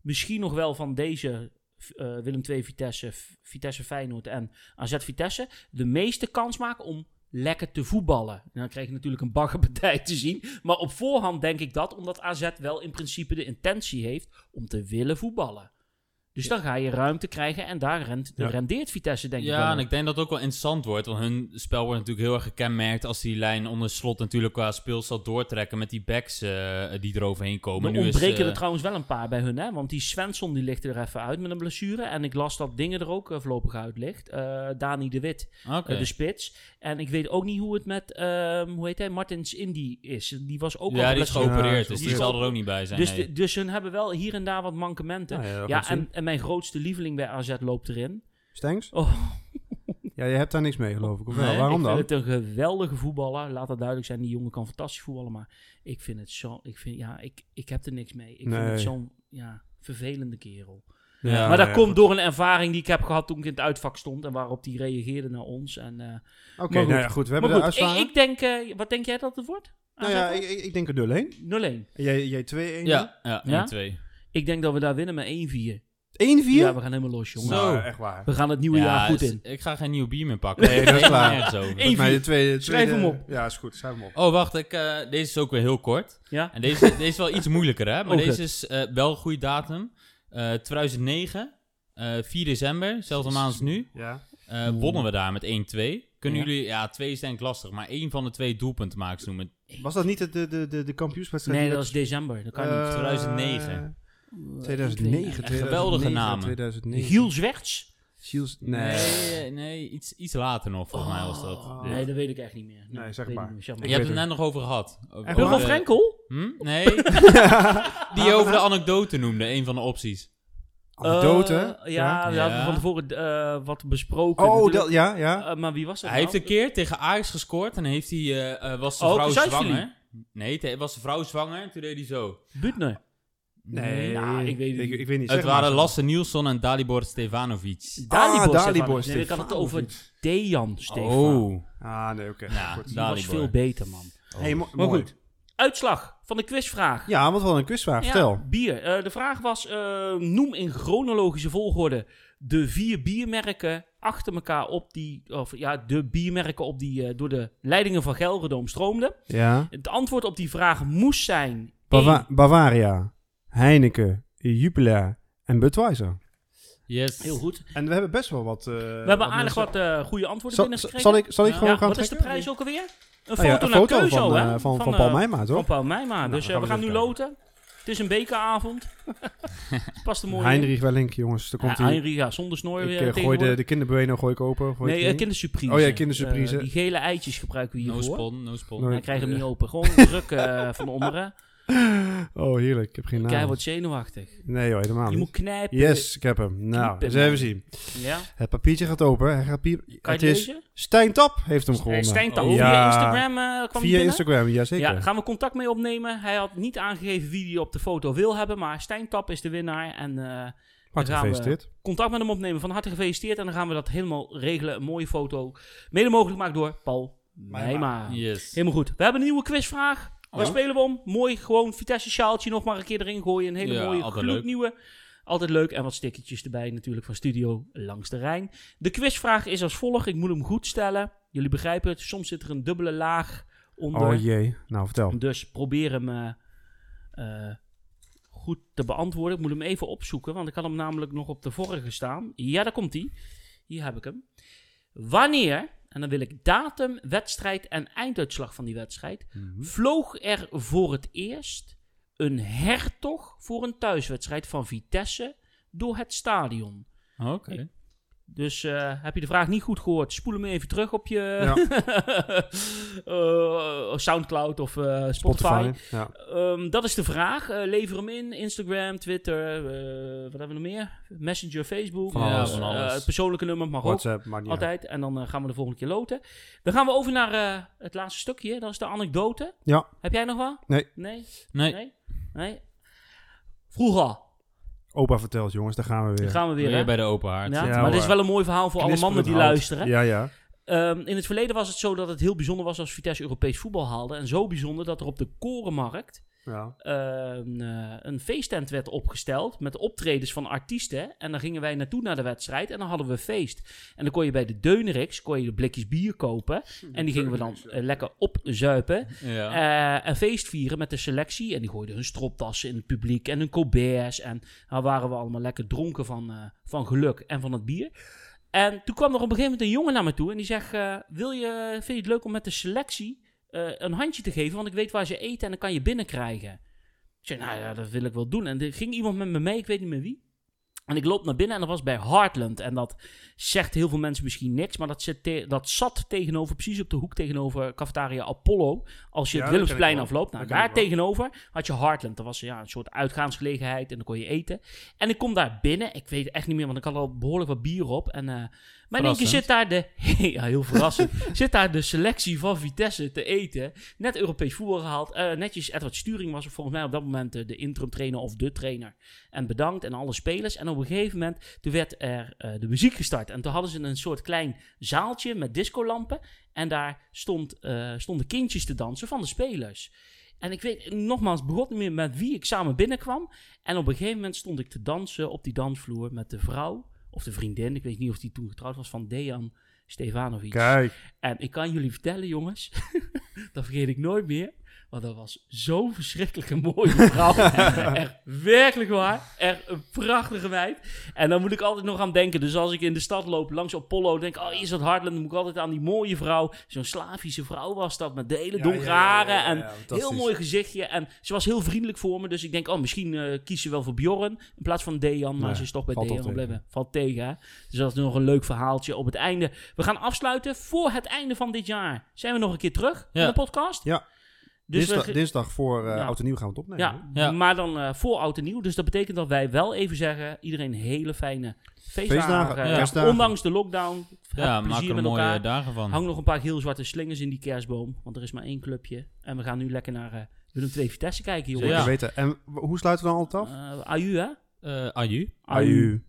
misschien nog wel van deze eh, Willem II Vitesse, F- Vitesse Feyenoord en AZ Vitesse, de meeste kans maken om lekker te voetballen. En dan krijg je natuurlijk een baggerpartij te zien. Maar op voorhand denk ik dat, omdat AZ wel in principe de intentie heeft om te willen voetballen. Dus dan ga je ruimte krijgen en daar rent, Ja. rendeert Vitesse denk ik. Ja, en ik denk dat het ook wel interessant wordt. Want hun spel wordt natuurlijk heel erg gekenmerkt als die lijn onder slot natuurlijk qua speelstijl doortrekken met die backs eh, die er overheen komen. Er Nu is, ontbreken eh, er trouwens wel een paar bij hun, hè? Want die Svensson die ligt er even uit met een blessure. En ik las dat dingen er ook eh, voorlopig uit ligt. Eh, Dani de Wit, eh, de spits. En ik weet ook niet hoe het met, ehm, hoe heet hij, Martins Indy is. Die was ook al ja, die is geopereerd, Ja, dus die die zal er ook niet bij zijn. Dus, nee. de- dus hun hebben wel hier en daar wat mankementen. Ja, en, en mijn grootste lieveling bij AZ loopt erin. Stengs? Oh, *laughs* Ja, je hebt daar niks mee, geloof ik. Of wel? Nee, Waarom ik dan? vind het een geweldige voetballer. Laat dat duidelijk zijn. Die jongen kan fantastisch voetballen. Maar ik vind het zo... Ik, vind, ja, ik, ik heb er niks mee. Ik vind het zo'n ja, vervelende kerel. Ja, maar dat ja, komt goed. door een ervaring die ik heb gehad toen ik in het uitvak stond. En waarop die reageerde naar ons. En, eh, Oké, goed. nou ja, goed. We hebben maar de goed, ik, ik denk... eh, wat denk jij dat het wordt? nou ja, ik, ik, ik denk er 0-1. 0-1. Jij, jij 2-1. Ja, ja, Ja? 1-2. Ik denk dat we daar winnen met 1-4. 1-4? Ja, we gaan helemaal los, jongen. Zo. Nou, echt waar. We gaan het nieuwe jaar goed in. Ik ga geen nieuw bier meer pakken. Nee, dat is mij de 1-4. tweede, Schrijf hem op. Ja, is goed. Schrijf hem op. Oh, wacht. Ik, eh, deze is ook weer heel kort. Ja? En deze, *laughs* deze is wel iets moeilijker, hè? Maar Oh, deze is eh, wel een goede datum. Eh 2009, eh 4 december, zelfde maand als nu. Ja. eh, wonnen we daar met 1-2. Kunnen Ja. jullie, ja, twee is denk ik lastig, maar één van de twee doelpuntenmakers noemen. Was dat niet de, de, de, de, de kampioenswedstrijd? Nee, dat is december. Dat kan Eh, niet. 2009. 2009. Echt geweldige 2009, namen. 2009. Giel Zwerts? Giels. Nee. Nee, nee iets, iets later nog, volgens mij was dat. Oh. Nee, dat weet ik echt niet meer. Nee, zeg maar. niet. Zeg Je hebt het net nog over gehad. Hugo de- Frenkel? Hm? Nee, *laughs* die over de anekdote noemde, een van de opties. Anekdote? Eh, ja, we Ja. hadden van tevoren eh, wat besproken. Oh, dat, ja, ja. Eh, maar wie was dat Hij heeft nou? een keer tegen Ajax gescoord en heeft hij, eh, eh, was zijn Oh, vrouw zwanger. Nee, was zijn vrouw zwanger en toen deed hij zo. Butner. Nee, nou, ik weet het ik, weet niet. Het Zeg waren maar. Lasse Nielsson en Dalibor Stefanovic. Dalibor. Dalibor Stefanovic. Nee, ik had het over Dejan Stefan. Oh, Ah, nee, oké. Ja, Goed. Die Dalibor. was veel beter, man. Hey, mo- Maar mooi. goed. Uitslag van de quizvraag. Ja, wat wel een quizvraag. Ja, Vertel. bier. Eh, de vraag was, eh, noem in chronologische volgorde de vier biermerken achter elkaar op die, of ja, de biermerken op die eh, door de leidingen van Gelredome stroomden. Ja. Het antwoord op die vraag moest zijn Bava- één- Bavaria, Heineken, Jupiler en Budweiser. yes. Heel goed. En we hebben best wel wat... eh, We hebben wat aardig mensen- wat eh, goede antwoorden Zal, binnengekregen. zal ik, zal ik Ja. gewoon ja, gaan wat is de prijs ook alweer? Een Ah foto ja, een naar foto keuze, van, hè? eh, van, van, Paul Meijma, Van toch? Paul Meijma. Nou, dus we gaan nu loten. Het is een bekeravond. *laughs* Past er mooi in. Heinrich Wellink, jongens. Daar komt Ja, hij. Heinrich, ja, zonder snor ik weer eh, gooi de, de kinderbueno gooi ik open. Gooi Nee, ik erin. kindersurprise. Oh ja, kindersurprise. Die gele eitjes gebruiken we No hiervoor. spon, no spon. No- Hij krijgt hem niet open. Gewoon *laughs* druk van onderen. *laughs* Oh, heerlijk. Ik heb geen naam. Kijk, wordt zenuwachtig. Nee joh, helemaal Je niet. moet knijpen. Yes, ik heb hem. Nou, eens even zien. Ja? Het papiertje gaat open. Hij gaat piep. Kan je het het is lezen? Stijn Tap heeft hem gewonnen. Stijn Oh. via. Instagram eh, kwam hij Via. Instagram, jazeker. Ja, gaan we contact mee opnemen. Hij had niet aangegeven wie hij op de foto wil hebben, maar Stijn Tap is de winnaar. En eh, Hartelijk gaan we- contact met hem opnemen. Van harte gefeliciteerd. En dan gaan we dat helemaal regelen. Een mooie foto. Mede mogelijk gemaakt door Paul Meijma. Yes. Helemaal goed. We hebben een nieuwe quizvraag. Waar Oh. spelen we om? Mooi, gewoon Vitesse sjaaltje nog maar een keer erin gooien. Een hele Ja, mooie gloednieuwe. Altijd leuk. En wat stickertjes erbij natuurlijk van Studio Langs de Rijn. De quizvraag is als volgt. Ik moet hem goed stellen. Jullie begrijpen het. Soms zit er een dubbele laag onder. Oh jee. Nou, vertel. Dus probeer hem eh, eh, goed te beantwoorden. Ik moet hem even opzoeken, want ik had hem namelijk nog op de vorige staan. Ja, daar komt hij. Hier heb ik hem. Wanneer, en dan wil ik datum, wedstrijd en einduitslag van die wedstrijd, Mhm. vloog er voor het eerst een hertog voor een thuiswedstrijd van Vitesse door het stadion. Oké. Dus eh, heb je de vraag niet goed gehoord, spoel hem even terug op je *laughs* eh, Soundcloud of eh, Spotify. Spotify. Ja. Ehm, dat is de vraag. Lever hem in. Instagram, Twitter, eh, wat hebben we nog meer? Messenger, Facebook. Van Ja, alles. van alles. het persoonlijke nummer mag ook. WhatsApp, uit. Altijd. En dan gaan we de volgende keer loten. Dan gaan we over naar eh, het laatste stukje. Dat is de anekdote. Ja. Heb jij nog wat? Nee. Nee? Nee, Nee? Nee? Vroeger. Opa vertelt, jongens. Daar gaan we weer. Dan gaan we weer. weer hè? bij de open haard. Ja, Ja, maar dit is wel een mooi verhaal voor alle mannen die Knisperend luisteren. Ja, ja. Ehm, in het verleden was het zo dat het heel bijzonder was als Vitesse Europees voetbal haalde. En zo bijzonder dat er op de Korenmarkt ja. een, eh, een feesttent werd opgesteld met optredens van artiesten. En dan gingen wij naartoe naar de wedstrijd en dan hadden we feest. En dan kon je bij de Deuneriks kon je blikjes bier kopen. En die gingen we dan eh, lekker opzuipen. Ja. Eh, en feest vieren met de selectie. En die gooiden hun stroptassen in het publiek en hun colberts. En dan waren we allemaal lekker dronken van, eh, van geluk en van het bier. En toen kwam er op een gegeven moment een jongen naar me toe en die zegt: eh, wil je, Vind je het leuk om met de selectie eh, een handje te geven? Want ik weet waar ze eten en dan kan je binnenkrijgen. Ik zei: Nou ja, dat wil ik wel doen. En er ging iemand met me mee, ik weet niet meer wie. En ik loop naar binnen en dat was bij Heartland. En dat zegt heel veel mensen misschien niks, maar dat, zit te- dat zat tegenover, precies op de hoek tegenover Cafetaria Apollo. Als je Ja, het Willemsplein afloopt, nou, daar tegenover had je Heartland. Dat was ja, een soort uitgaansgelegenheid en dan kon je eten. En ik kom daar binnen, ik weet echt niet meer, want ik had al behoorlijk wat bier op. En eh, Maar in één keer zit daar de, *laughs* ja, heel verrassend, *laughs* zit daar de selectie van Vitesse te eten. Net Europees voetbal gehaald. Eh, netjes Edward Sturing was volgens mij op dat moment eh, de interim trainer of de trainer. En bedankt en alle spelers. En op een gegeven moment, toen werd er eh, de muziek gestart. En toen hadden ze een soort klein zaaltje met discolampen. En daar stond, stonden kindjes te dansen van de spelers. En ik weet nogmaals, begon niet meer met wie ik samen binnenkwam. En op een gegeven moment stond ik te dansen op die dansvloer met de vrouw of de vriendin. Ik weet niet of die toen getrouwd was van Dejan Stefanovic. Kijk. En ik kan jullie vertellen, jongens, *laughs* dat vergeet ik nooit meer. Dat was zo'n verschrikkelijke mooie vrouw. *laughs* echt werkelijk waar. Echt een prachtige meid. En dan moet ik altijd nog aan denken. Dus als ik in de stad loop langs Apollo, denk ik, oh, is dat Hartland? Dan moet ik altijd aan die mooie vrouw. Zo'n Slavische vrouw was dat, met de hele donkere haren. En heel mooi gezichtje. En ze was heel vriendelijk voor me. Dus ik denk, oh, misschien eh kies ze wel voor Bjorn in plaats van Dejan. Maar ze is toch bij Dejan gebleven. Valt tegen, hè? Dus dat is nog een leuk verhaaltje op het einde. We gaan afsluiten. Voor het einde van dit jaar zijn we nog een keer terug in de podcast. Ja. Dus dinsdag, we, dinsdag voor eh Ja. Oud en Nieuw gaan we het opnemen. ja, maar dan eh, voor oud en nieuw. Dus dat betekent dat wij wel even zeggen: iedereen hele fijne feestdagen. Feestdagen, eh, ja. Ondanks de lockdown. Ja, maak plezier er met mooie elkaar. dagen van. Hang nog een paar heel zwarte slingers in die kerstboom. Want er is maar één clubje. En we gaan nu lekker naar eh Willem II Vitesse kijken, jongens. Zeker Ja. weten. En hoe sluiten we dan altijd af? Aju, hè? Eh, aju. Aju.